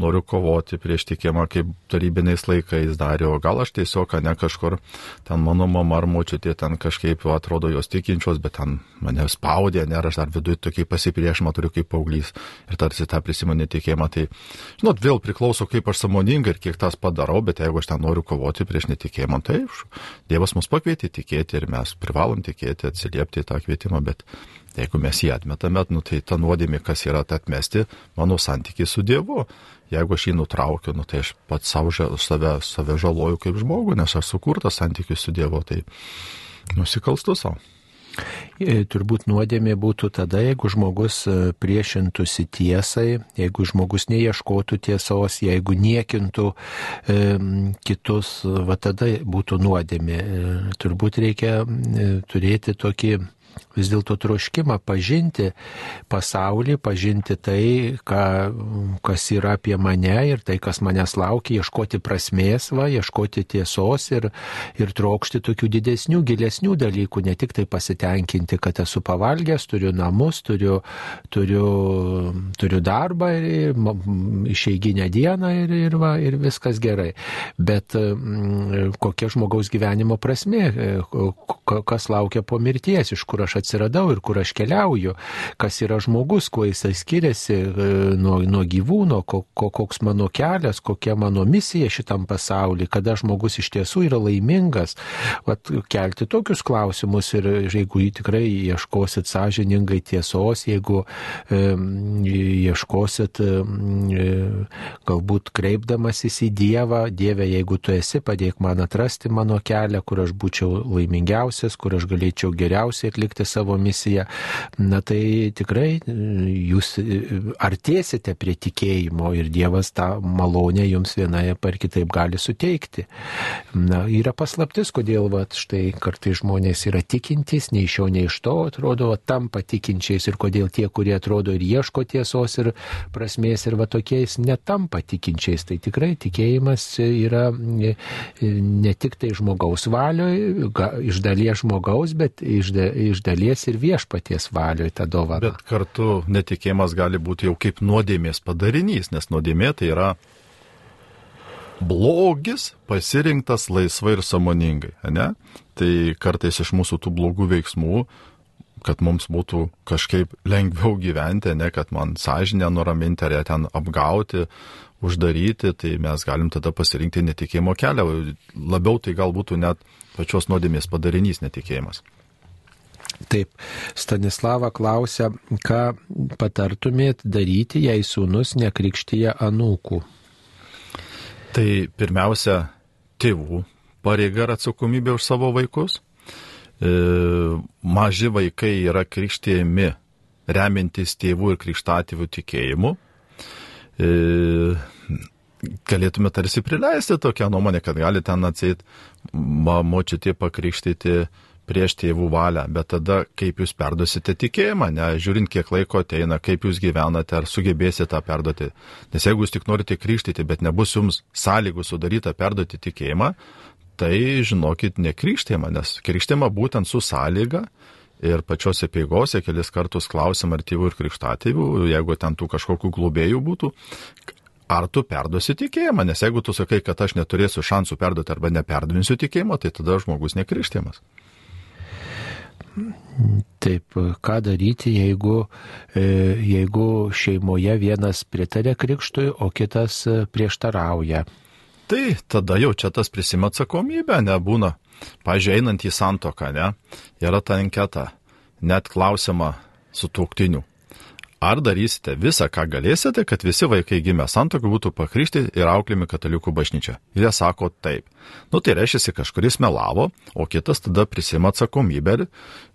noriu kovoti prieš tikėjimą, kaip tarybiniais laikais darė, o gal aš tiesiog, ne kažkur, ten mano mama ar močiutė ten kažkaip atrodo jos tikinčios, bet ten mane spaudė, ne, aš dar viduje tokį pasipriešimą turiu kaip paauglys ir tarsi tą prisimenu netikėjimą. Tai, žinot, vėl priklauso, kaip aš samoningai ir kiek tas padarau, bet jeigu aš ten noriu kovoti prieš netikėjimą, tai Dievas mus pakvietė tikėti ir mes privalom tikėti, atsiliepti į tą kvietimą, bet Jeigu mes jį atmetame, nu, tai ta nuodėmė, kas yra tai atmesti mano santykiai su Dievu. Jeigu aš jį nutraukiu, nu, tai aš pats savo, save, save žaloju kaip žmogų, nes aš sukurtas santykiai su Dievu, tai nusikalstu savo. E, turbūt nuodėmė būtų tada, jeigu žmogus e, priešintųsi tiesai, jeigu žmogus neieškotų tiesos, jeigu niekintų e, kitus, va tada būtų nuodėmė. E, turbūt reikia turėti tokį vis dėlto troškimą pažinti pasaulį, pažinti tai, ką, kas yra apie mane ir tai, kas manęs laukia, ieškoti prasmės, va, ieškoti tiesos ir, ir trokšti tokių didesnių, gilesnių dalykų, ne tik tai pasitenkinti, kad esu pavalgęs, turiu namus, turiu, turiu, turiu darbą ir išeiginę dieną ir, ir, va, ir viskas gerai. Bet kokia žmogaus gyvenimo prasme, kas laukia po mirties, iš kur kur aš atsiradau ir kur aš keliauju, kas yra žmogus, kuo jisai skiriasi e, nuo, nuo gyvūno, ko, ko, koks mano kelias, kokia mano misija šitam pasauliu, kada žmogus iš tiesų yra laimingas. Vat, kelti tokius klausimus ir jeigu jį tikrai ieškosit sąžiningai tiesos, jeigu e, ieškosit e, galbūt kreipdamasis į Dievą, Dieve, jeigu tu esi, padėk man atrasti mano kelią, kur aš būčiau laimingiausias, kur aš galėčiau geriausiai atlikti savo misiją, na tai tikrai e, jūs e, artėsite prie tikėjimo ir Dievas tą malonę jums vienai par kitaip gali suteikti. Na, yra paslaptis, kodėl va, štai kartai žmonės yra tikintys, nei iš jo, nei iš to atrodo, tampa tikinčiais ir kodėl tie, kurie atrodo ir ieško tiesos ir prasmės ir va tokiais netampa tikinčiais. Tai tikrai tikėjimas yra e, ne tik tai žmogaus valioje, iš dalies žmogaus, bet iš, da, iš dalies ir viešpaties valioje ta dovana. Bet kartu netikėjimas gali būti jau kaip nuodėmės padarinys, nes nuodėmė tai yra blogis pasirinktas laisvai ir samoningai. Ne? Tai kartais iš mūsų tų blogų veiksmų kad mums būtų kažkaip lengviau gyventi, ne kad man sąžinę nuraminti ar ją ten apgauti, uždaryti, tai mes galim tada pasirinkti netikėjimo kelią. Labiau tai galbūt net pačios nuodėmės padarinys netikėjimas. Taip, Stanislava klausia, ką patartumėt daryti, jei sūnus nekrikštyje anūkų. Tai pirmiausia, tėvų pareiga ir atsakomybė už savo vaikus. E, maži vaikai yra krikštėjami remintis tėvų ir krikštatėvių tikėjimu. E, galėtume tarsi prileisti tokią nuomonę, kad gali ten atseit močiutė pakrikštyti prieš tėvų valią, bet tada kaip jūs perduosite tikėjimą, ne, žiūrint, kiek laiko ateina, kaip jūs gyvenate, ar sugebėsite tą perduoti. Nes jeigu jūs tik norite krikštyti, bet nebus jums sąlygų sudaryta perduoti tikėjimą, tai žinokit, nekrikštėjimą, nes krikštėjimą būtent su sąlyga ir pačiose peigose kelis kartus klausim ar tėvų ir krikštatėvių, jeigu ten tų kažkokių globėjų būtų, ar tu perduosi tikėjimą, nes jeigu tu sakai, kad aš neturėsiu šansų perduoti arba neperdavinsiu tikėjimo, tai tada žmogus nekrikštimas. Taip, ką daryti, jeigu, e, jeigu šeimoje vienas pritarė krikštui, o kitas prieštarauja? Tai tada jau čia tas prisima atsakomybę, nebūna Pavyzdžiui, einant į santoką, ne, yra ta anketa, net klausima su tuoktiniu. Ar darysite visą, ką galėsite, kad visi vaikai gimę santokų būtų pakryšti ir auklimi katalikų bažnyčia? Ir jie sako taip. Nu tai reiškia, kažkuris melavo, o kitas tada prisima atsakomybę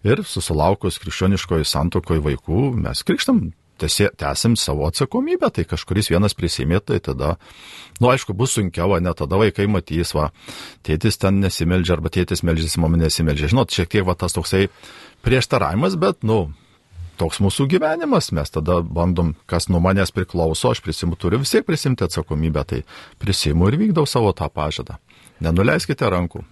ir susilaukus krikščioniškoji santokoje vaikų mes krikštam tęsim savo atsakomybę, tai kažkuris vienas prisimė, tai tada, nu aišku, bus sunkiau, ne tada vaikai matys, va, tėtis ten nesimeldžia arba tėtis melžiasi, mama nesimeldžia. Žinot, šiek tiek va tas toksai prieštaravimas, bet, nu, toks mūsų gyvenimas, mes tada bandom, kas nuo manęs priklauso, aš prisimu, turiu vis tiek prisimti atsakomybę, tai prisimu ir vykdau savo tą pažadą. Nenuleiskite rankų.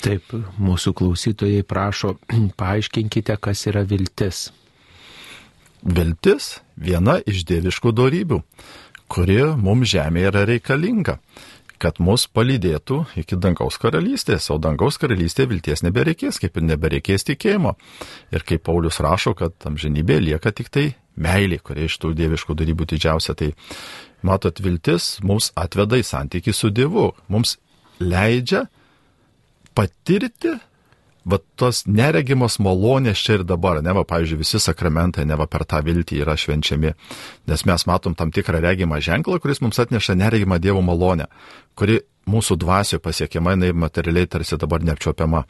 Taip, mūsų klausytojai prašo, paaiškinkite, kas yra viltis. Viltis viena iš dieviškų darybių, kuri mums žemėje yra reikalinga, kad mus palydėtų iki dangaus karalystės, o dangaus karalystėje vilties nebereikės, kaip ir nebereikės tikėjimo. Ir kaip Paulius rašo, kad amžinybė lieka tik tai meilė, kurie iš tų dieviškų darybų didžiausia. Tai matot, viltis mums atveda į santykių su Dievu, mums leidžia patirti va tos neregimos malonės čia ir dabar, ne va, pavyzdžiui, visi sakramentai, ne va per tą viltį yra švenčiami, nes mes matom tam tikrą regimą ženklą, kuris mums atneša neregimą Dievo malonę, kuri mūsų dvasioje pasiekiama, jinai materialiai tarsi dabar neapčiopiama.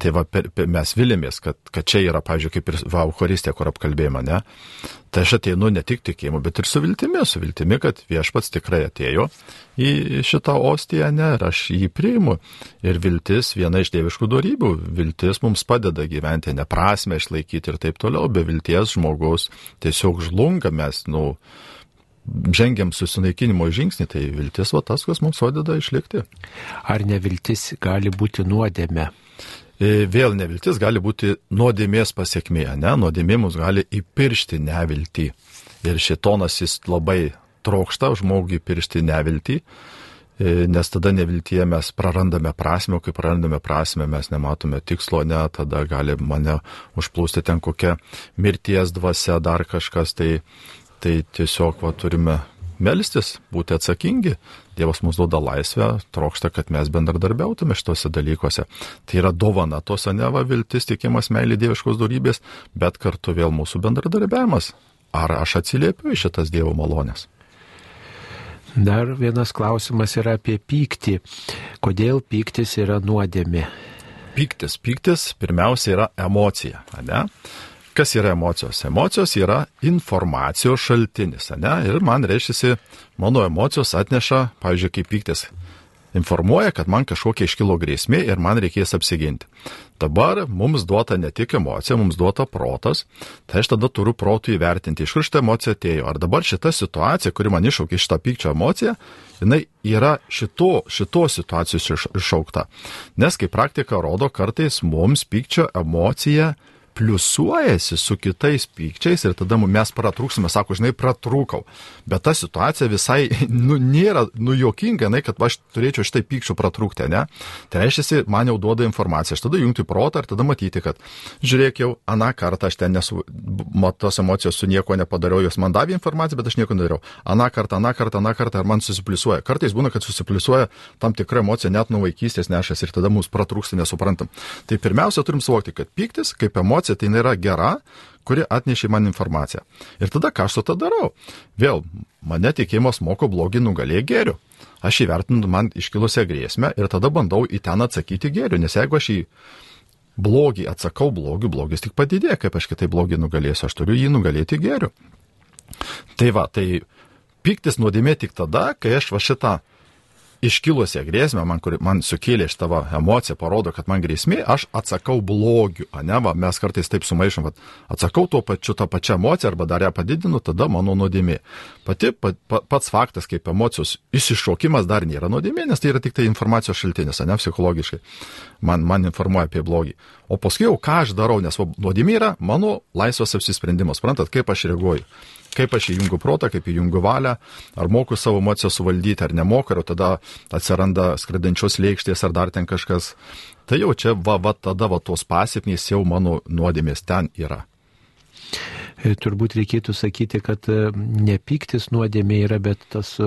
Tai va, per, per, mes vilimės, kad, kad čia yra, pavyzdžiui, kaip ir va, Euharistė, kur apkalbėjama, ne? Tai aš ateinu ne tik tikėjimu, bet ir su viltimi, su viltimi, kad viešpats tikrai atėjo į šitą ostiją, ne, ir aš jį priimu. Ir viltis viena iš dieviškų darybių. Viltis mums padeda gyventi, neprasme išlaikyti ir taip toliau. Be vilties žmogaus tiesiog žlunga mes, nu, žengiam susinaikinimo žingsnį, tai viltis va tas, kas mums padeda išlikti. Ar neviltis gali būti nuodėme? Vėl neviltis gali būti nuodėmės pasiekmė, ne? Nuodėmė mus gali įpiršti neviltį. Ir šitonas jis labai trokšta žmogui piršti neviltį. E, nes tada neviltyje mes prarandame prasme, o kai prarandame prasme, mes nematome tikslo, ne, tada gali mane užplūsti ten kokia mirties dvasia, dar kažkas, tai, tai tiesiog va, turime melstis, būti atsakingi. Dievas mums duoda laisvę, trokšta, kad mes bendradarbiautume šituose dalykuose. Tai yra dovana tos aneva viltis, tikimas meilė dieviškos darybės, bet kartu vėl mūsų bendradarbiavimas. Ar aš atsiliepiu į šitas Dievo malonės? Dar vienas klausimas yra apie pyktį. Kodėl pyktis yra nuodėmi? Pyktis. Pyktis pirmiausia yra emocija, ne? Kas yra emocijos? Emocijos yra informacijos šaltinis, ne? Ir man reiškia, mano emocijos atneša, pavyzdžiui, kaip pyktis informuoja, kad man kažkokia iškilo grėsmė ir man reikės apsiginti. Dabar mums duota ne tik emocija, mums duota protas, tai aš tada turiu protų įvertinti, iš kur šitą emociją atėjo. Ar dabar šita situacija, kuri man iššaukė šitą pykčio emociją, jinai yra šito, šito situacijos iššaukta. Nes kaip praktika rodo, kartais mums pykčio emocija pliusuojasi su kitais pykčiais ir tada mes pratrūksime, sako, žinai, pratrūkau. Bet ta situacija visai, nu, nėra, nu, jokinga, na, kad aš turėčiau šitai pykčio pratrūkti, ne? Tai reiškia, man jau duoda informaciją, aš tada jungti protą ir tada matyti, kad, žiūrėk, jau aną kartą aš ten nesu, tos emocijos su nieko nepadariau, jos man davė informaciją, bet aš nieko nedariau. Aną kartą, aną kartą, aną kartą ir man susipliusuoja. Kartais būna, kad susipliusuoja tam tikra emocija net nuo vaikystės nešas ir tada mūsų pratrūksta nesuprantam. Tai pirmiausia, turim suvokti, kad pyktis kaip emocija informacija, tai nėra gera, kuri atnešė man informaciją. Ir tada ką aš su to darau? Vėl, mane tikėjimas moko blogį nugalė gėrių. Aš įvertinu man iškilusią grėsmę ir tada bandau į ten atsakyti gėrių, nes jeigu aš į blogį atsakau blogiu, blogis tik padidėja, kaip aš kitai blogį nugalėsiu, aš turiu jį nugalėti gėrių. Tai va, tai piktis nuodėmė tik tada, kai aš va šitą iškilusią grėsmę, man, kuri, man sukėlė iš tavo emociją, parodo, kad man grėsmė, aš atsakau blogiu, ne, va, mes kartais taip sumaišom, kad atsakau tuo pačiu tą pačią emociją arba dar ją padidinu, tada mano nuodėmė. Pati, pa, pa, pats faktas, kaip emocijos išsišokimas dar nėra nuodėmė, nes tai yra tik tai informacijos šaltinis, ne psichologiškai. Man, man informuoja apie blogį. O paskui jau ką aš darau, nes nuodėmė yra mano laisvas apsisprendimas, suprantat, kaip aš reaguoju kaip aš įjungiu protą, kaip įjungiu valią, ar moku savo emociją suvaldyti, ar nemoku, ar tada atsiranda skradančios lėkštės, ar dar ten kažkas. Tai jau čia, va, va tada, va, tos pasiekmės jau mano nuodėmės ten yra. E, turbūt reikėtų sakyti, kad e, nepyktis nuodėmė yra, bet tas e,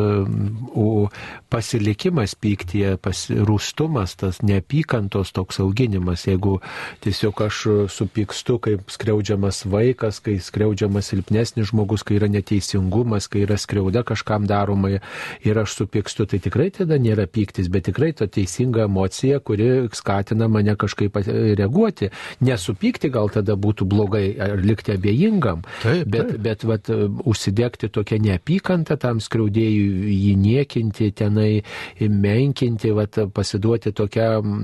o, pasilikimas pyktyje, pasirūstumas, tas neapykantos toks auginimas. Jeigu tiesiog aš supykstu kaip skriaudžiamas vaikas, kai skriaudžiamas silpnesnis žmogus, kai yra neteisingumas, kai yra skriauda kažkam daroma ir aš supykstu, tai tikrai tada nėra pyktis, bet tikrai ta teisinga emocija, kuri skatina mane kažkaip reaguoti. Nesupykti gal tada būtų blogai ar likti abejingam, Taip, bet, taip. bet vat, užsidegti tokią neapykantą tam skriaudėjui, jį niekinti, tenai menkinti, vat, pasiduoti tokiam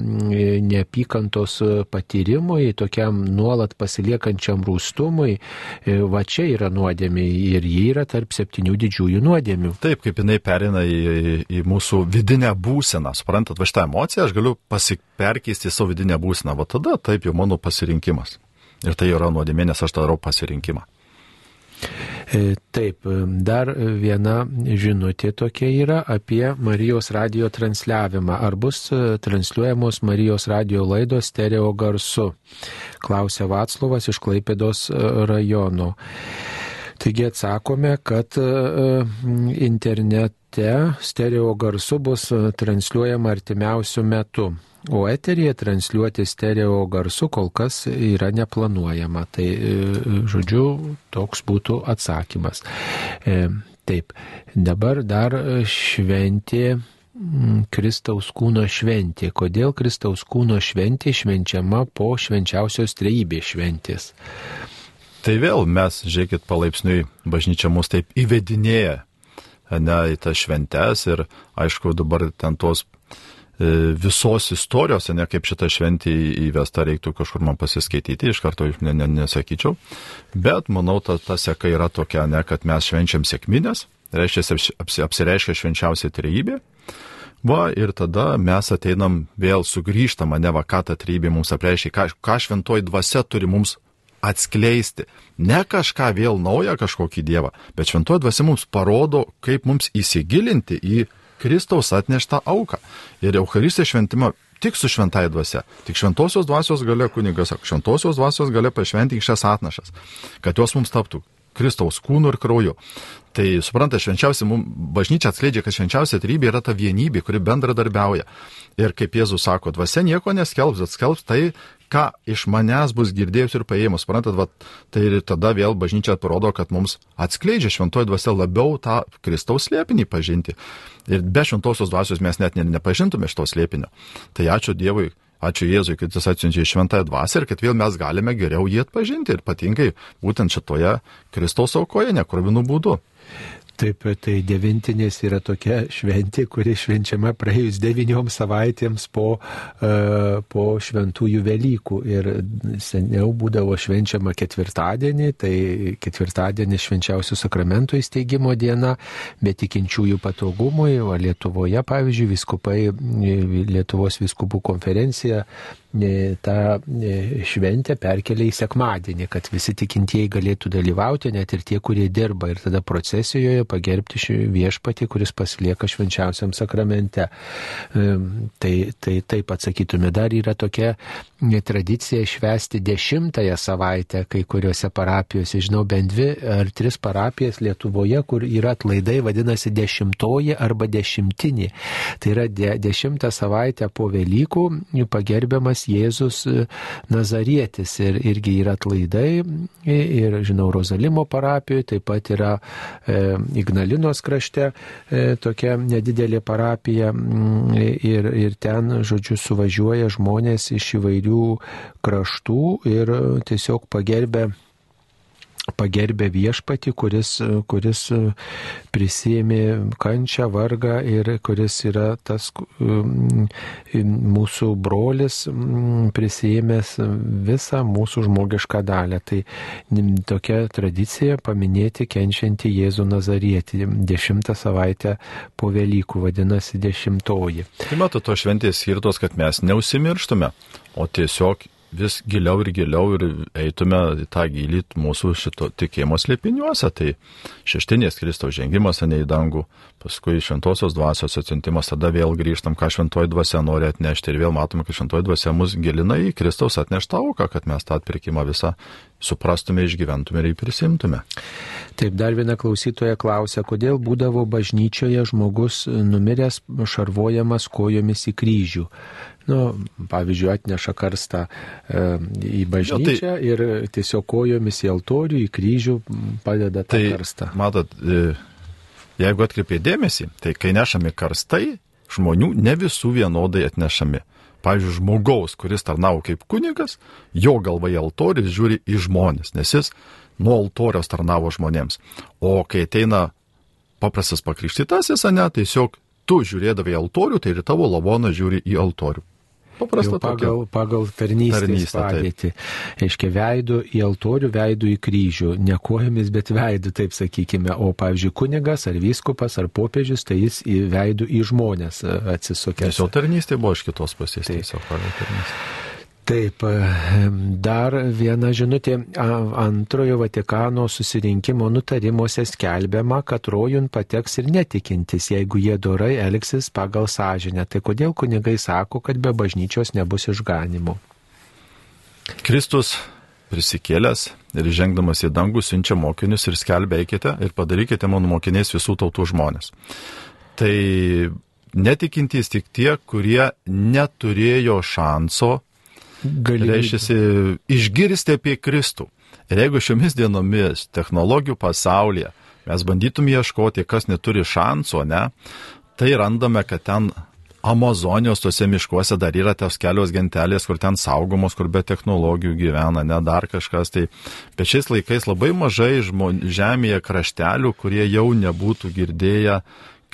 neapykantos patyrimui, tokiam nuolat pasiliekančiam rūstumui, e, va čia yra nuodėmė ir jie yra tarp septynių didžiųjų nuodėmių. Taip, kaip jinai perina į, į mūsų vidinę būseną, suprantat, va šitą emociją aš galiu pasiperkeisti į savo vidinę būseną, va tada taip jau mano pasirinkimas. Ir tai yra nuodėmė, nes aš darau pasirinkimą. E, taip, e, dar viena žinutė tokia yra apie Marijos radio transliavimą. Ar bus e, transliuojamos Marijos radio laidos stereo garsu? Klausė Vaclovas iš Klaipėdos rajono. Taigi atsakome, kad internete stereo garsu bus transliuojama artimiausių metų. O eterija transliuoti stereo garsu kol kas yra neplanuojama. Tai, e, žodžiu, toks būtų atsakymas. E, taip, dabar dar šventė. Kristaus kūno šventė. Kodėl Kristaus kūno šventė švenčiama po švenčiausios trejybės šventės? Tai vėl mes, žiūrėkit, palaipsniui bažnyčia mus taip įvedinėja ne, į tas šventes ir aišku dabar ten tos E, visos istorijos, ne kaip šitą šventį įvesta, reiktų kažkur man pasiskaityti, iš karto ne, ne, nesakyčiau. Bet manau, ta, ta seka yra tokia, ne, kad mes švenčiam sėkminės, reiškia, apsi, apsireiškia švenčiausia trejybė. Va, ir tada mes ateinam vėl sugrįžtamą, ne va, ką ta trejybė mums apreiškia, ką, ką šventoji dvasia turi mums atskleisti. Ne kažką vėl naują, kažkokį dievą, bet šventoji dvasia mums parodo, kaip mums įsigilinti į Kristaus atneštą auką. Ir Eucharistijos šventimą tik su šventai dvasia. Tik šventosios dvasios gale kunigas šventosios dvasios gale pašventink šias atnašas, kad jos mums taptų Kristaus kūnu ir krauju. Tai supranta, švenčiausia, mums bažnyčia atskleidžia, kad švenčiausia trybė yra ta vienybė, kuri bendradarbiauja. Ir kaip Jėzus sako, dvasia nieko neskelbs, atskelbs tai, ką iš manęs bus girdėjus ir paėmus. Suprantat, va, tai ir tada vėl bažnyčia parodo, kad mums atskleidžia šventoji dvasia labiau tą Kristaus slėpinį pažinti. Ir be šventosios dvasios mes net nepažintume šito slėpinio. Tai ačiū Dievui, ačiū Jėzui, kad jis atsiunčia šventąją dvasę ir kad vėl mes galime geriau jį atpažinti ir ypatingai būtent šitoje Kristaus aukoje, nekrovinų būdu. Taip, tai devintinės yra tokia šventė, kuri švenčiama praėjus devyniom savaitėms po, uh, po šventųjų Velykų. Ir seniau būdavo švenčiama ketvirtadienį, tai ketvirtadienis švenčiausių sakramentų įsteigimo diena, bet tikinčiųjų patogumui, o Lietuvoje, pavyzdžiui, viskupai, Lietuvos viskupų konferencija tą šventę perkelia į sekmadienį, kad visi tikintieji galėtų dalyvauti, net ir tie, kurie dirba. Ir tada procesijoje pagerbti viešpatį, kuris pasilieka švenčiausiam sakramente. Tai, tai taip atsakytume. Dar yra tokia tradicija švesti dešimtąją savaitę kai kuriuose parapijose. Žinau, bent dvi ar tris parapijas Lietuvoje, kur yra atlaidai, vadinasi dešimtoji arba dešimtinė. Tai yra de, dešimtą savaitę po Velykų pagerbiamas Jėzus e, Nazarietis ir irgi yra atlaidai. Ir, žinau, Rozalimo parapijoje, taip pat yra e, Ignalinos krašte e, tokia nedidelė parapija. Ir, ir ten, žodžiu, suvažiuoja žmonės iš įvairių kraštų ir tiesiog pagerbė pagerbė viešpati, kuris, kuris prisėmė kančią, vargą ir kuris yra tas mūsų brolis prisėmęs visą mūsų žmogišką dalę. Tai tokia tradicija paminėti kenčiantį Jėzų Nazarietį. Dešimtą savaitę po Velykų vadinasi dešimtoji. Tai mato, to šventės skirtos, kad mes neusimirštume, o tiesiog vis giliau ir giliau ir eitume į tą gilį mūsų šito tikėjimo slėpiniuose. Tai šeštinės Kristaus žengimas ne į dangų, paskui šventosios dvasios atsiuntimas, tada vėl grįžtam, ką šventoji dvasia nori atnešti ir vėl matome, kad šventoji dvasia mus gilina į Kristaus atneštą auką, kad mes tą atpirkimą visą suprastume, išgyventume ir jį prisimtume. Taip, dar viena klausytoja klausia, kodėl būdavo bažnyčioje žmogus numiręs šarvojamas kojomis į kryžių nu, pavyzdžiui, atneša karstą e, į bažnyčią jo, tai, ir tiesiog kojomis į altorių, į kryžių padeda tą tai, karstą. Matot, e, jeigu atkreipė dėmesį, tai kai nešami karstai, žmonių ne visų vienodai atnešami. Pavyzdžiui, žmogaus, kuris tarnavo kaip kunigas, jo galva į altorių žiūri į žmonės, nes jis nuo altoriaus tarnavo žmonėms. O kai ateina paprastas pakrikštytasis, ne, tiesiog tu žiūrėdavai altorių, tai ir tavo lavonas žiūri į altorių. Paprasta pagal, tokia. pagal tarnystės Tarnystę, padėtį. Aiškiai, veidų į altorių, veidų į kryžių. Ne kojomis, bet veidų, taip sakykime. O, pavyzdžiui, kunigas ar vyskupas ar popiežius, tai jis į veidų į žmonės atsisukė. Tiesiog tarnystė buvo iš kitos pusės. Tiesiog pagal tarnystę. Taip, dar viena žinutė. Antrojo Vatikano susirinkimo nutarimuose skelbiama, kad rojun pateks ir netikintis, jeigu jie dorai elgsis pagal sąžinę. Tai kodėl kunigai sako, kad be bažnyčios nebus išganimo? Kristus prisikėlęs ir žengdamas į dangų siunčia mokinius ir skelbia eikite ir padarykite mano mokiniais visų tautų žmonės. Tai netikintys tik tie, kurie neturėjo šanso galimybę. Reiškia, išgirsti apie Kristų. Ir jeigu šiomis dienomis technologijų pasaulyje mes bandytum ieškoti, kas neturi šanso, ne, tai randame, kad ten Amazonijos tose miškuose dar yra tos kelios gentelės, kur ten saugomos, kur be technologijų gyvena, ne dar kažkas. Tai bet šiais laikais labai mažai žmon, žemėje kraštelių, kurie jau nebūtų girdėję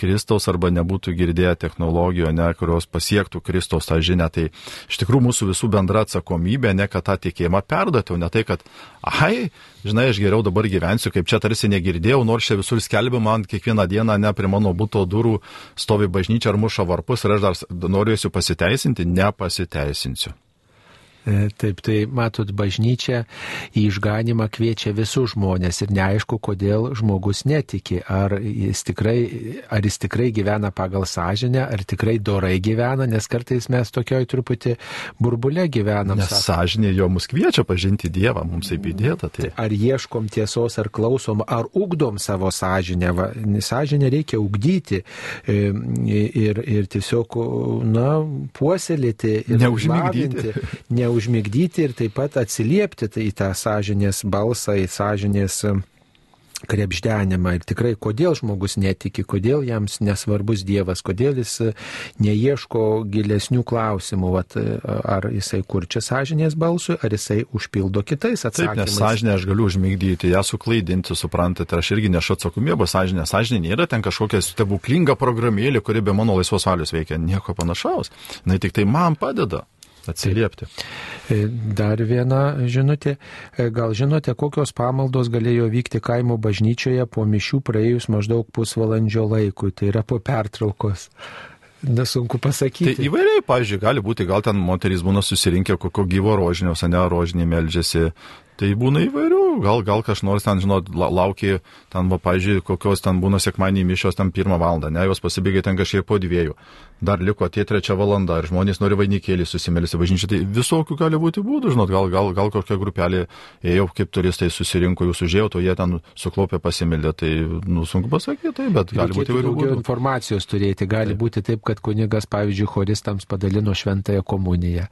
Kristaus arba nebūtų girdėję technologijų, ne, kurios pasiektų Kristaus tą žinią. Tai iš tikrųjų mūsų visų bendra atsakomybė, ne kad tą tikėjimą perduoti, o ne tai, kad, ai, žinai, aš geriau dabar gyvensiu, kaip čia tarsi negirdėjau, nors čia visur skelbia man kiekvieną dieną, ne prie mano būto durų stovi bažnyčia ar muša varpus ir aš dar noriu pasiteisinti, nepasiteisinsiu. E, taip, tai matot, bažnyčia į išganimą kviečia visus žmonės ir neaišku, kodėl žmogus netiki. Ar jis tikrai, ar jis tikrai gyvena pagal sąžinę, ar tikrai dorai gyvena, nes kartais mes tokioj truputį burbulė gyvenam. Nes sąžinė jo mus kviečia pažinti Dievą, mums taip įdėta. Tai. Ar ieškom tiesos, ar klausom, ar ugdom savo sąžinę. Va, sąžinę reikia ugdyti e, ir, ir tiesiog, na, puoselėti ir neužmigdyti. Neužmigdyti ir taip pat atsiliepti tai į tą sąžinės balsą, į sąžinės krepždenimą ir tikrai kodėl žmogus netiki, kodėl jam nesvarbus Dievas, kodėl jis neieško gilesnių klausimų, vat, ar jisai kurčia sąžinės balsui, ar jisai užpildo kitais atsakymais. Taip, nes sąžinę aš galiu užmygdyti, ją suklaidinti, suprantate, aš irgi nešu atsakomybę, sąžinė, sąžinė nėra ten kažkokia stebuklinga programėlė, kuri be mano laisvos valios veikia, nieko panašaus, jinai tik tai man padeda atsiliepti. E, dar viena žinutė. E, gal žinote, kokios pamaldos galėjo vykti kaimo bažnyčioje po mišių praėjus maždaug pusvalandžio laikui, tai yra po pertraukos. Nesunku pasakyti. Tai įvairiai, pavyzdžiui, gali būti, gal ten moterys būna susirinkę kokio gyvo rožinio, ne rožinį melžiasi, Tai būna įvairių, gal, gal kažkas nors ten, žinot, laukia, ten, va, pažiūrėjau, kokios ten būna sekmanį mišios ten pirmą valandą, ne, jos pasibaigia ten kažkiek po dviejų, dar liko tie trečią valandą, ir žmonės nori vainikėlį susimelėsi bažnyčią, tai visokių gali būti būdų, žinot, gal, gal, gal kokia grupelė ėjo kaip turistai susirinko, jūs užėjo, to jie ten suklopė pasimeldė, tai, nu, sunku pasakyti, tai, bet gali Reikėtų būti įvairių būdų. informacijos turėti, gali taip. būti taip, kad kunigas, pavyzdžiui, choristams padalino šventąją komuniją.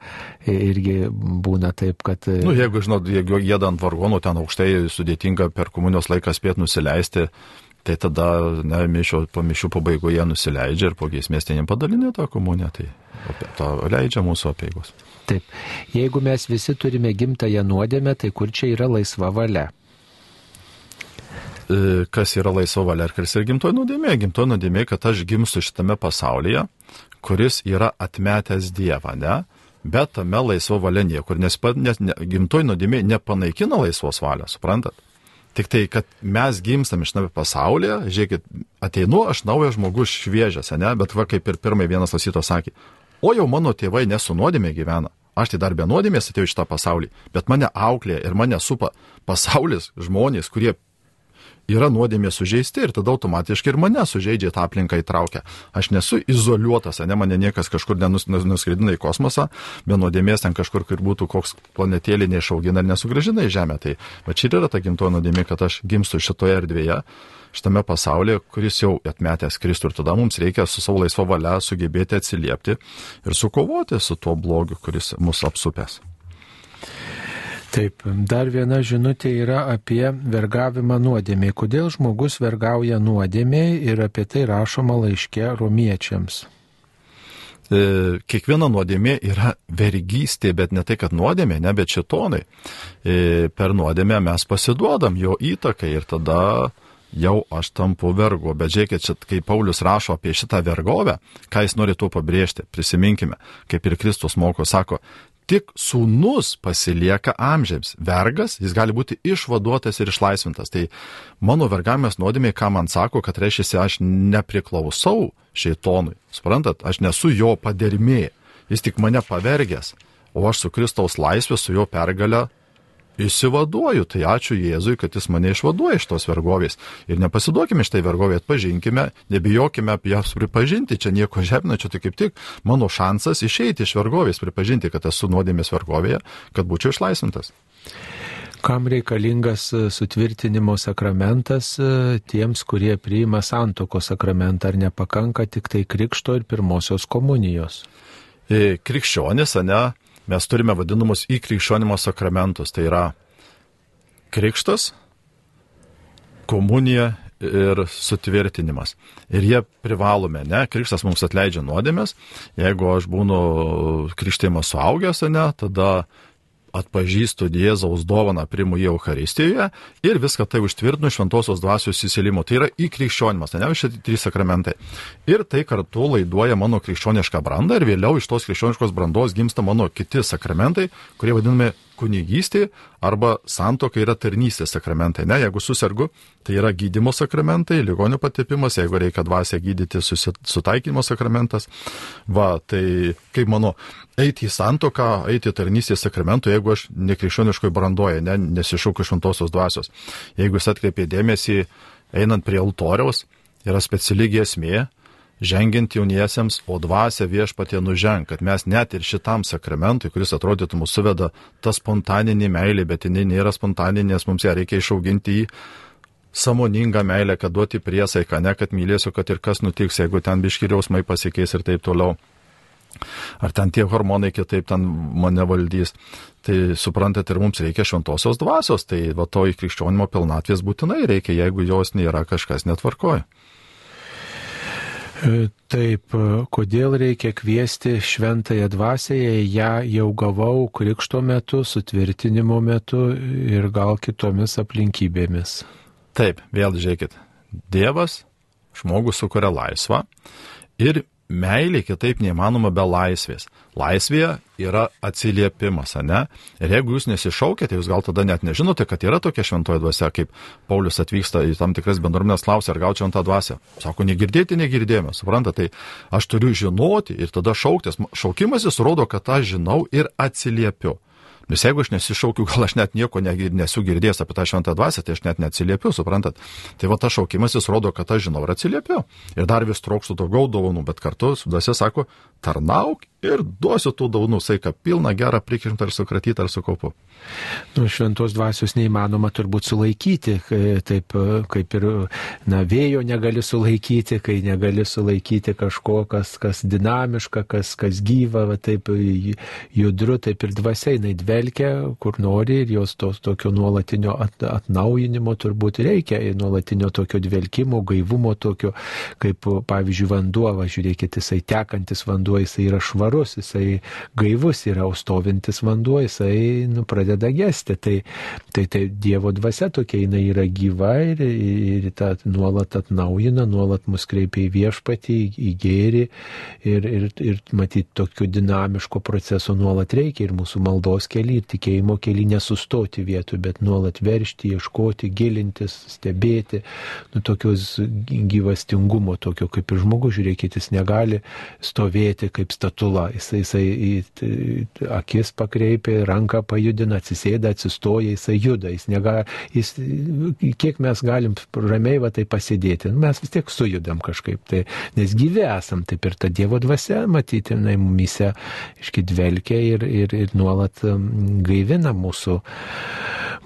Irgi būna taip, kad... Nu, jeigu, žinot, jeigu jie gėda ant vargonų, ten aukštai sudėtinga per komunijos laiką spėt nusileisti, tai tada, ne, mišio, po mišių pabaigoje nusileidžia ir po giesmės ten padalinė tą komuniją, tai to leidžia mūsų apėgos. Taip, jeigu mes visi turime gimtąją nuodėmę, tai kur čia yra laisva valia? E, kas yra laisva valia ir kas yra gimtoji nuodėmė? Gimtoji nuodėmė, kad aš gimstu šitame pasaulyje, kuris yra atmetęs Dievą, ne? bet tame laisvo valia niekur, nes, nes ne, gimtoji nuodėmė nepanaikina laisvos valios, suprantat? Tik tai, kad mes gimstam iš nave pasaulyje, žiūrėkit, ateinu aš naujas žmogus šviežias, ne, bet va kaip ir pirmai vienas lasyto sakė, o jau mano tėvai nesu nuodėmė gyvena. Aš tai dar be nuodėmės atėjau iš tą pasaulį, bet mane auklė ir mane supa pasaulis, žmonės, kurie yra nuodėmė sužeisti ir tada automatiškai ir mane sužeidžia tą aplinką įtraukia. Aš nesu izoliuotas, ne mane niekas kažkur nenus, nuskridina į kosmosą, be nuodėmės ten kažkur, kur būtų koks planetėlį neišaugina ir nesugražina į Žemę. Tai va čia yra ta gimtoji nuodėmė, kad aš gimstu šitoje erdvėje šitame pasaulyje, kuris jau atmetęs Kristų ir tada mums reikia su savo laisvo valia sugebėti atsiliepti ir sukovoti su tuo blogiu, kuris mus apsupęs. Taip, dar viena žinutė yra apie vergavimą nuodėmiai. Kodėl žmogus vergauja nuodėmiai ir apie tai rašoma laiške romiečiams. E, kiekviena nuodėmė yra vergystė, bet ne tai, kad nuodėmė, ne, bet šitonai. E, per nuodėmę mes pasiduodam jo įtakai ir tada jau aš tampu vergu. Bet žiūrėkit, čia, kai Paulius rašo apie šitą vergovę, ką jis nori tuo pabrėžti, prisiminkime, kaip ir Kristus moko, sako, tik sūnus pasilieka amžiams. Vergas, jis gali būti išvaduotas ir išlaisvintas. Tai mano vergavimas nuodėmiai, ką man sako, kad reiškia, aš nepriklausau šeitonui. Suprantat, aš nesu jo padermė. Jis tik mane pavergęs. O aš su Kristaus laisvė, su jo pergalė Įsivaduoju, tai ačiū Jėzui, kad jis mane išvaduoja iš tos vergovės. Ir nepasiduokime šitai vergovė, atpažinkime, nebijokime apie jas pripažinti, čia nieko žemina, čia tai kaip tik mano šansas išeiti iš vergovės, pripažinti, kad esu nuodėmės vergovėje, kad būčiau išlaisvintas. Kam reikalingas e, sutvirtinimo sakramentas e, tiems, kurie priima santoko sakramentą, ar nepakanka tik tai krikšto ir pirmosios komunijos? E, krikščionis, ne, mes turime vadinamus įkrikščionimo sakramentus. Tai yra krikštas, komunija ir sutvirtinimas. Ir jie privalome, ne, krikštas mums atleidžia nuodėmės, jeigu aš būnu krikštėjimas suaugęs, ne, tada atpažįstu Jėzaus dovaną, primu į Euharistijoje ir viską tai užtvirtinu šventosios dvasios įsilimo. Tai yra įkrikščionimas, ne šitie trys sakramentai. Ir tai kartu laiduoja mano krikščionišką brandą ir vėliau iš tos krikščioniškos brandos gimsta mano kiti sakramentai, kurie vadinami kunigystė arba santoka yra tarnystės sakramentai. Ne, jeigu susirgu, tai yra gydimo sakramentai, ligonio patepimas, jeigu reikia dvasia gydyti, sutaikymo sakramentas. Va, tai kaip mano, eiti į santoką, eiti į tarnystės sakramentų, jeigu aš nekrikščioniškoje brandoje, ne, nesišaukiu šventosios dvasios. Jeigu jūs atkreipė dėmesį, einant prie altoriaus, yra speciali giesmė, žengiant jauniesiems, o dvasia viešpatie nuženg, kad mes net ir šitam sakramentui, kuris atrodytų mūsų suveda tą spontaninį meilį, bet jinai nėra spontaninė, nes mums ją reikia išauginti į samoningą meilę, kad duoti priesaiką, ne kad mylėsiu, kad ir kas nutiks, jeigu ten biškiriausmai pasikeis ir taip toliau. Ar ten tie hormonai kitaip ten mane valdys. Tai suprantate, ir mums reikia šventosios dvasios, tai va to į krikščionimo pilnatvės būtinai reikia, jeigu jos nėra kažkas netvarkoja. E, taip, e, kodėl reikia kviesti šventąją dvasę, jei ją jau gavau krikšto metu, sutvirtinimo metu ir gal kitomis aplinkybėmis? Taip, vėl žiūrėkit, Dievas žmogų sukuria laisvą ir meilė kitaip neįmanoma be laisvės. Laisvėje yra atsiliepimas, ne? Ir jeigu jūs nesišaukėte, jūs gal tada net nežinote, kad yra tokia šventoji dvasia, kaip Paulius atvyksta į tam tikras bendruomenės klausia, ar gaučiau tą dvasią. Sako, negirdėti negirdėjome, suprantate, tai aš turiu žinoti ir tada šauktis. Šaukimasis rodo, kad aš žinau ir atsiliepiu. Nes jeigu aš nesišaukiu, gal aš net nieko nesu girdėjęs apie tą šventą dvasę, tai aš net neatsiliepiu, suprantat. Tai va tas šaukimas jis rodo, kad aš žinau ir atsiliepiu. Ir dar vis trokštų daugiau dovanų, bet kartu dvasia sako, tarnauk ir duosiu tų daunų saiką pilną, gerą, prikimtą ar sukratytą ar sukaupu. Nu, šventos dvasios neįmanoma turbūt sulaikyti, taip kaip ir na, vėjo negali sulaikyti, kai negali sulaikyti kažko, kas, kas dinamiška, kas, kas gyva, va, taip judru, taip ir dvasia, jinai dvelkia, kur nori ir jos tos tokio nuolatinio at, atnaujinimo turbūt reikia, nuolatinio tokio dvelkimo, gaivumo tokio, kaip pavyzdžiui vanduo, va, žiūrėkit, jisai tekantis vanduo, jisai yra švarus jisai gaivus yra, o stovintis vanduo, jisai nu, pradeda gesti. Tai, tai, tai Dievo dvasia tokia, jinai yra gyva ir, ir ta nuolat atnaujina, nuolat mus kreipia į viešpatį, į gėrį ir, ir, ir matyti tokio dinamiško proceso nuolat reikia ir mūsų maldos keli, tikėjimo keli nesustoti vietų, bet nuolat veršti, ieškoti, gilintis, stebėti, nu, tokios gyvastingumo, tokio kaip ir žmogus, žiūrėkit, jis negali stovėti kaip statula. Jisai, jisai akis pakreipia, ranką pajudina, atsisėda, atsistoja, jisai juda, jis negali, jis, kiek mes galim ramiai va tai pasidėti, nu, mes vis tiek sujudam kažkaip, tai, nes gyvi esam, taip ir ta Dievo dvasia, matyti, jinai mumise iškidvelkia ir, ir, ir nuolat gaivina mūsų,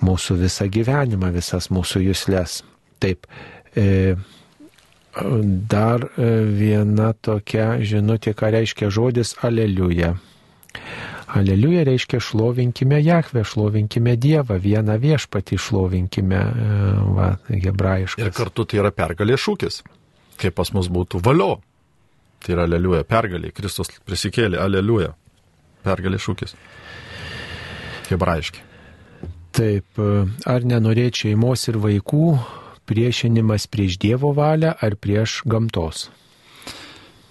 mūsų visą gyvenimą, visas mūsų jūslės. Taip. E, dar e, viena tokia žinutė, ką reiškia žodis aleliuja. Aleliuja reiškia šlovinkime Jahvę, šlovinkime Dievą, vieną viešpatį šlovinkime, e, va, hebrajiškai. Ir kartu tai yra pergalė šūkis, kaip pas mus būtų valio. Tai yra aleliuja, pergalė, Kristus prisikėlė, aleliuja, pergalė šūkis. Hebrajiškai. Taip, e, ar nenorėčiau šeimos ir vaikų, priešinimas prieš Dievo valią ar prieš gamtos?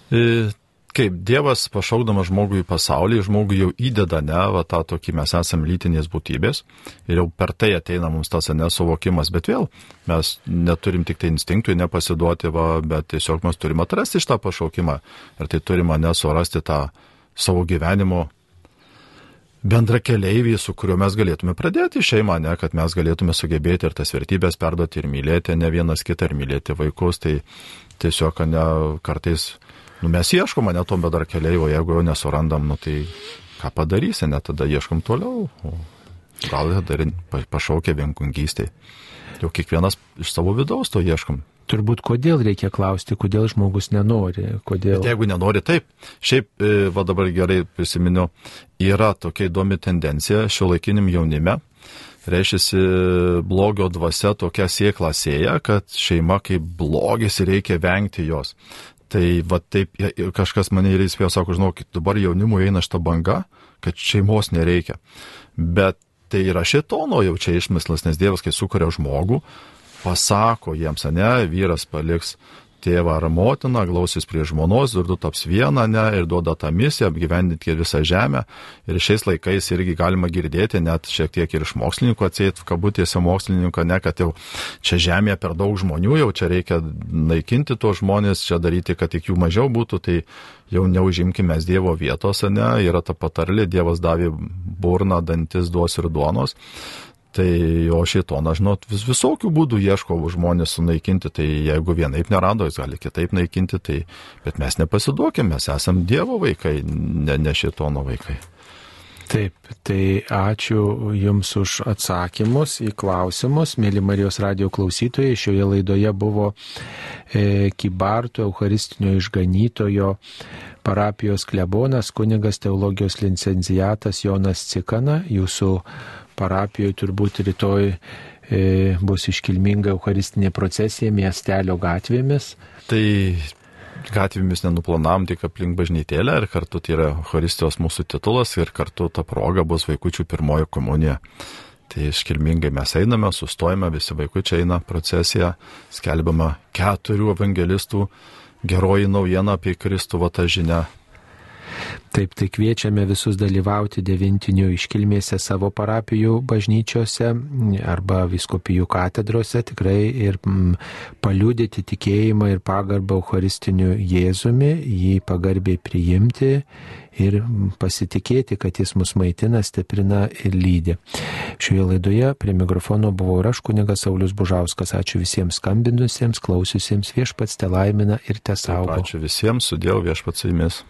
E, kaip Dievas pašaukdamas žmogų į pasaulį, žmogui jau įdeda ne, va tą tokį mes esame lytinės būtybės ir jau per tai ateina mums tas nesuvokimas, bet vėl mes neturim tik tai instinktų nepasiduoti, va, bet tiesiog mes turim atrasti šitą pašaukimą ir tai turime nesurasti tą savo gyvenimo bendra keliaivį, su kuriuo mes galėtume pradėti šeimą, ne, kad mes galėtume sugebėti ir tas vertybės perduoti ir mylėti ne vienas kitą ir mylėti vaikus, tai tiesiog ne, kartais, nu, mes ieškom, ne tom bendra keliaivio, jeigu jo nesurandam, nu, tai ką padarysi, net tada ieškom toliau, o gal dar pašaukia vienkungystė. Jau kiekvienas iš savo vidaus to ieškom turbūt kodėl reikia klausti, kodėl žmogus nenori. Kodėl... Bet jeigu nenori, taip. Šiaip, e, va dabar gerai prisiminiau, yra tokia įdomi tendencija šio laikinim jaunime. Reiškia, blogio dvasia tokia sėkla sėja, kad šeima kaip blogis reikia vengti jos. Tai va taip, kažkas mane ir įspėjo, sako, žinokit, dabar jaunimui eina šitą bangą, kad šeimos nereikia. Bet tai yra šitono jau čia išmislas, nes Dievas, kai sukuria žmogų, pasako jiems, ne, vyras paliks tėvą ar motiną, glausis prie žmonos, ir du taps viena, ne, ir duoda tą misiją apgyvendinti visą žemę. Ir šiais laikais irgi galima girdėti, net šiek tiek ir iš mokslininkų atseit, kabutėse mokslininko, ne, kad jau čia žemėje per daug žmonių, jau čia reikia naikinti tuos žmonės, čia daryti, kad tik jų mažiau būtų, tai jau neužimkime Dievo vietos, ne, yra ta patarlė, Dievas davė burną, dantis duos ir duonos. Tai o šitonas, žinot, vis, visokių būdų ieško žmonės sunaikinti, tai jeigu vienaip nerado, jis gali kitaip naikinti, tai, bet mes nepasiduokime, mes esame Dievo vaikai, ne, ne šitono vaikai. Taip, tai ačiū Jums už atsakymus į klausimus. Mėly Marijos radio klausytojai, šioje laidoje buvo e, Kibarto Eucharistinio išganytojo parapijos klebonas, kunigas teologijos licencijatas Jonas Cikana. Jūsų parapijoje turbūt rytoj e, bus iškilminga Eucharistinė procesija miestelio gatvėmis. Tai gatvėmis nenuplanavom tik aplink bažnytėlę ir kartu tai yra Eucharistijos mūsų titulas ir kartu ta proga bus vaikučių pirmoji komunija. Tai iškilmingai mes einame, sustojame, visi vaikučiai eina procesiją, skelbiama keturių evangelistų geroji naujiena apie Kristų, va ta žinia Taip, tai kviečiame visus dalyvauti devintinių iškilmėse savo parapijų bažnyčiose arba viskopijų katedrose tikrai ir mm, paliūdyti tikėjimą ir pagarbą Eucharistiniu Jėzumi, jį pagarbiai priimti ir pasitikėti, kad jis mus maitina, stiprina ir lydė. Šioje laidoje prie mikrofono buvo ir aš kunigas Saulis Bužauskas. Ačiū visiems skambinusiems, klausiusiems viešpats te laimina ir te saugo. Ačiū visiems, sudėjau viešpats su jumis.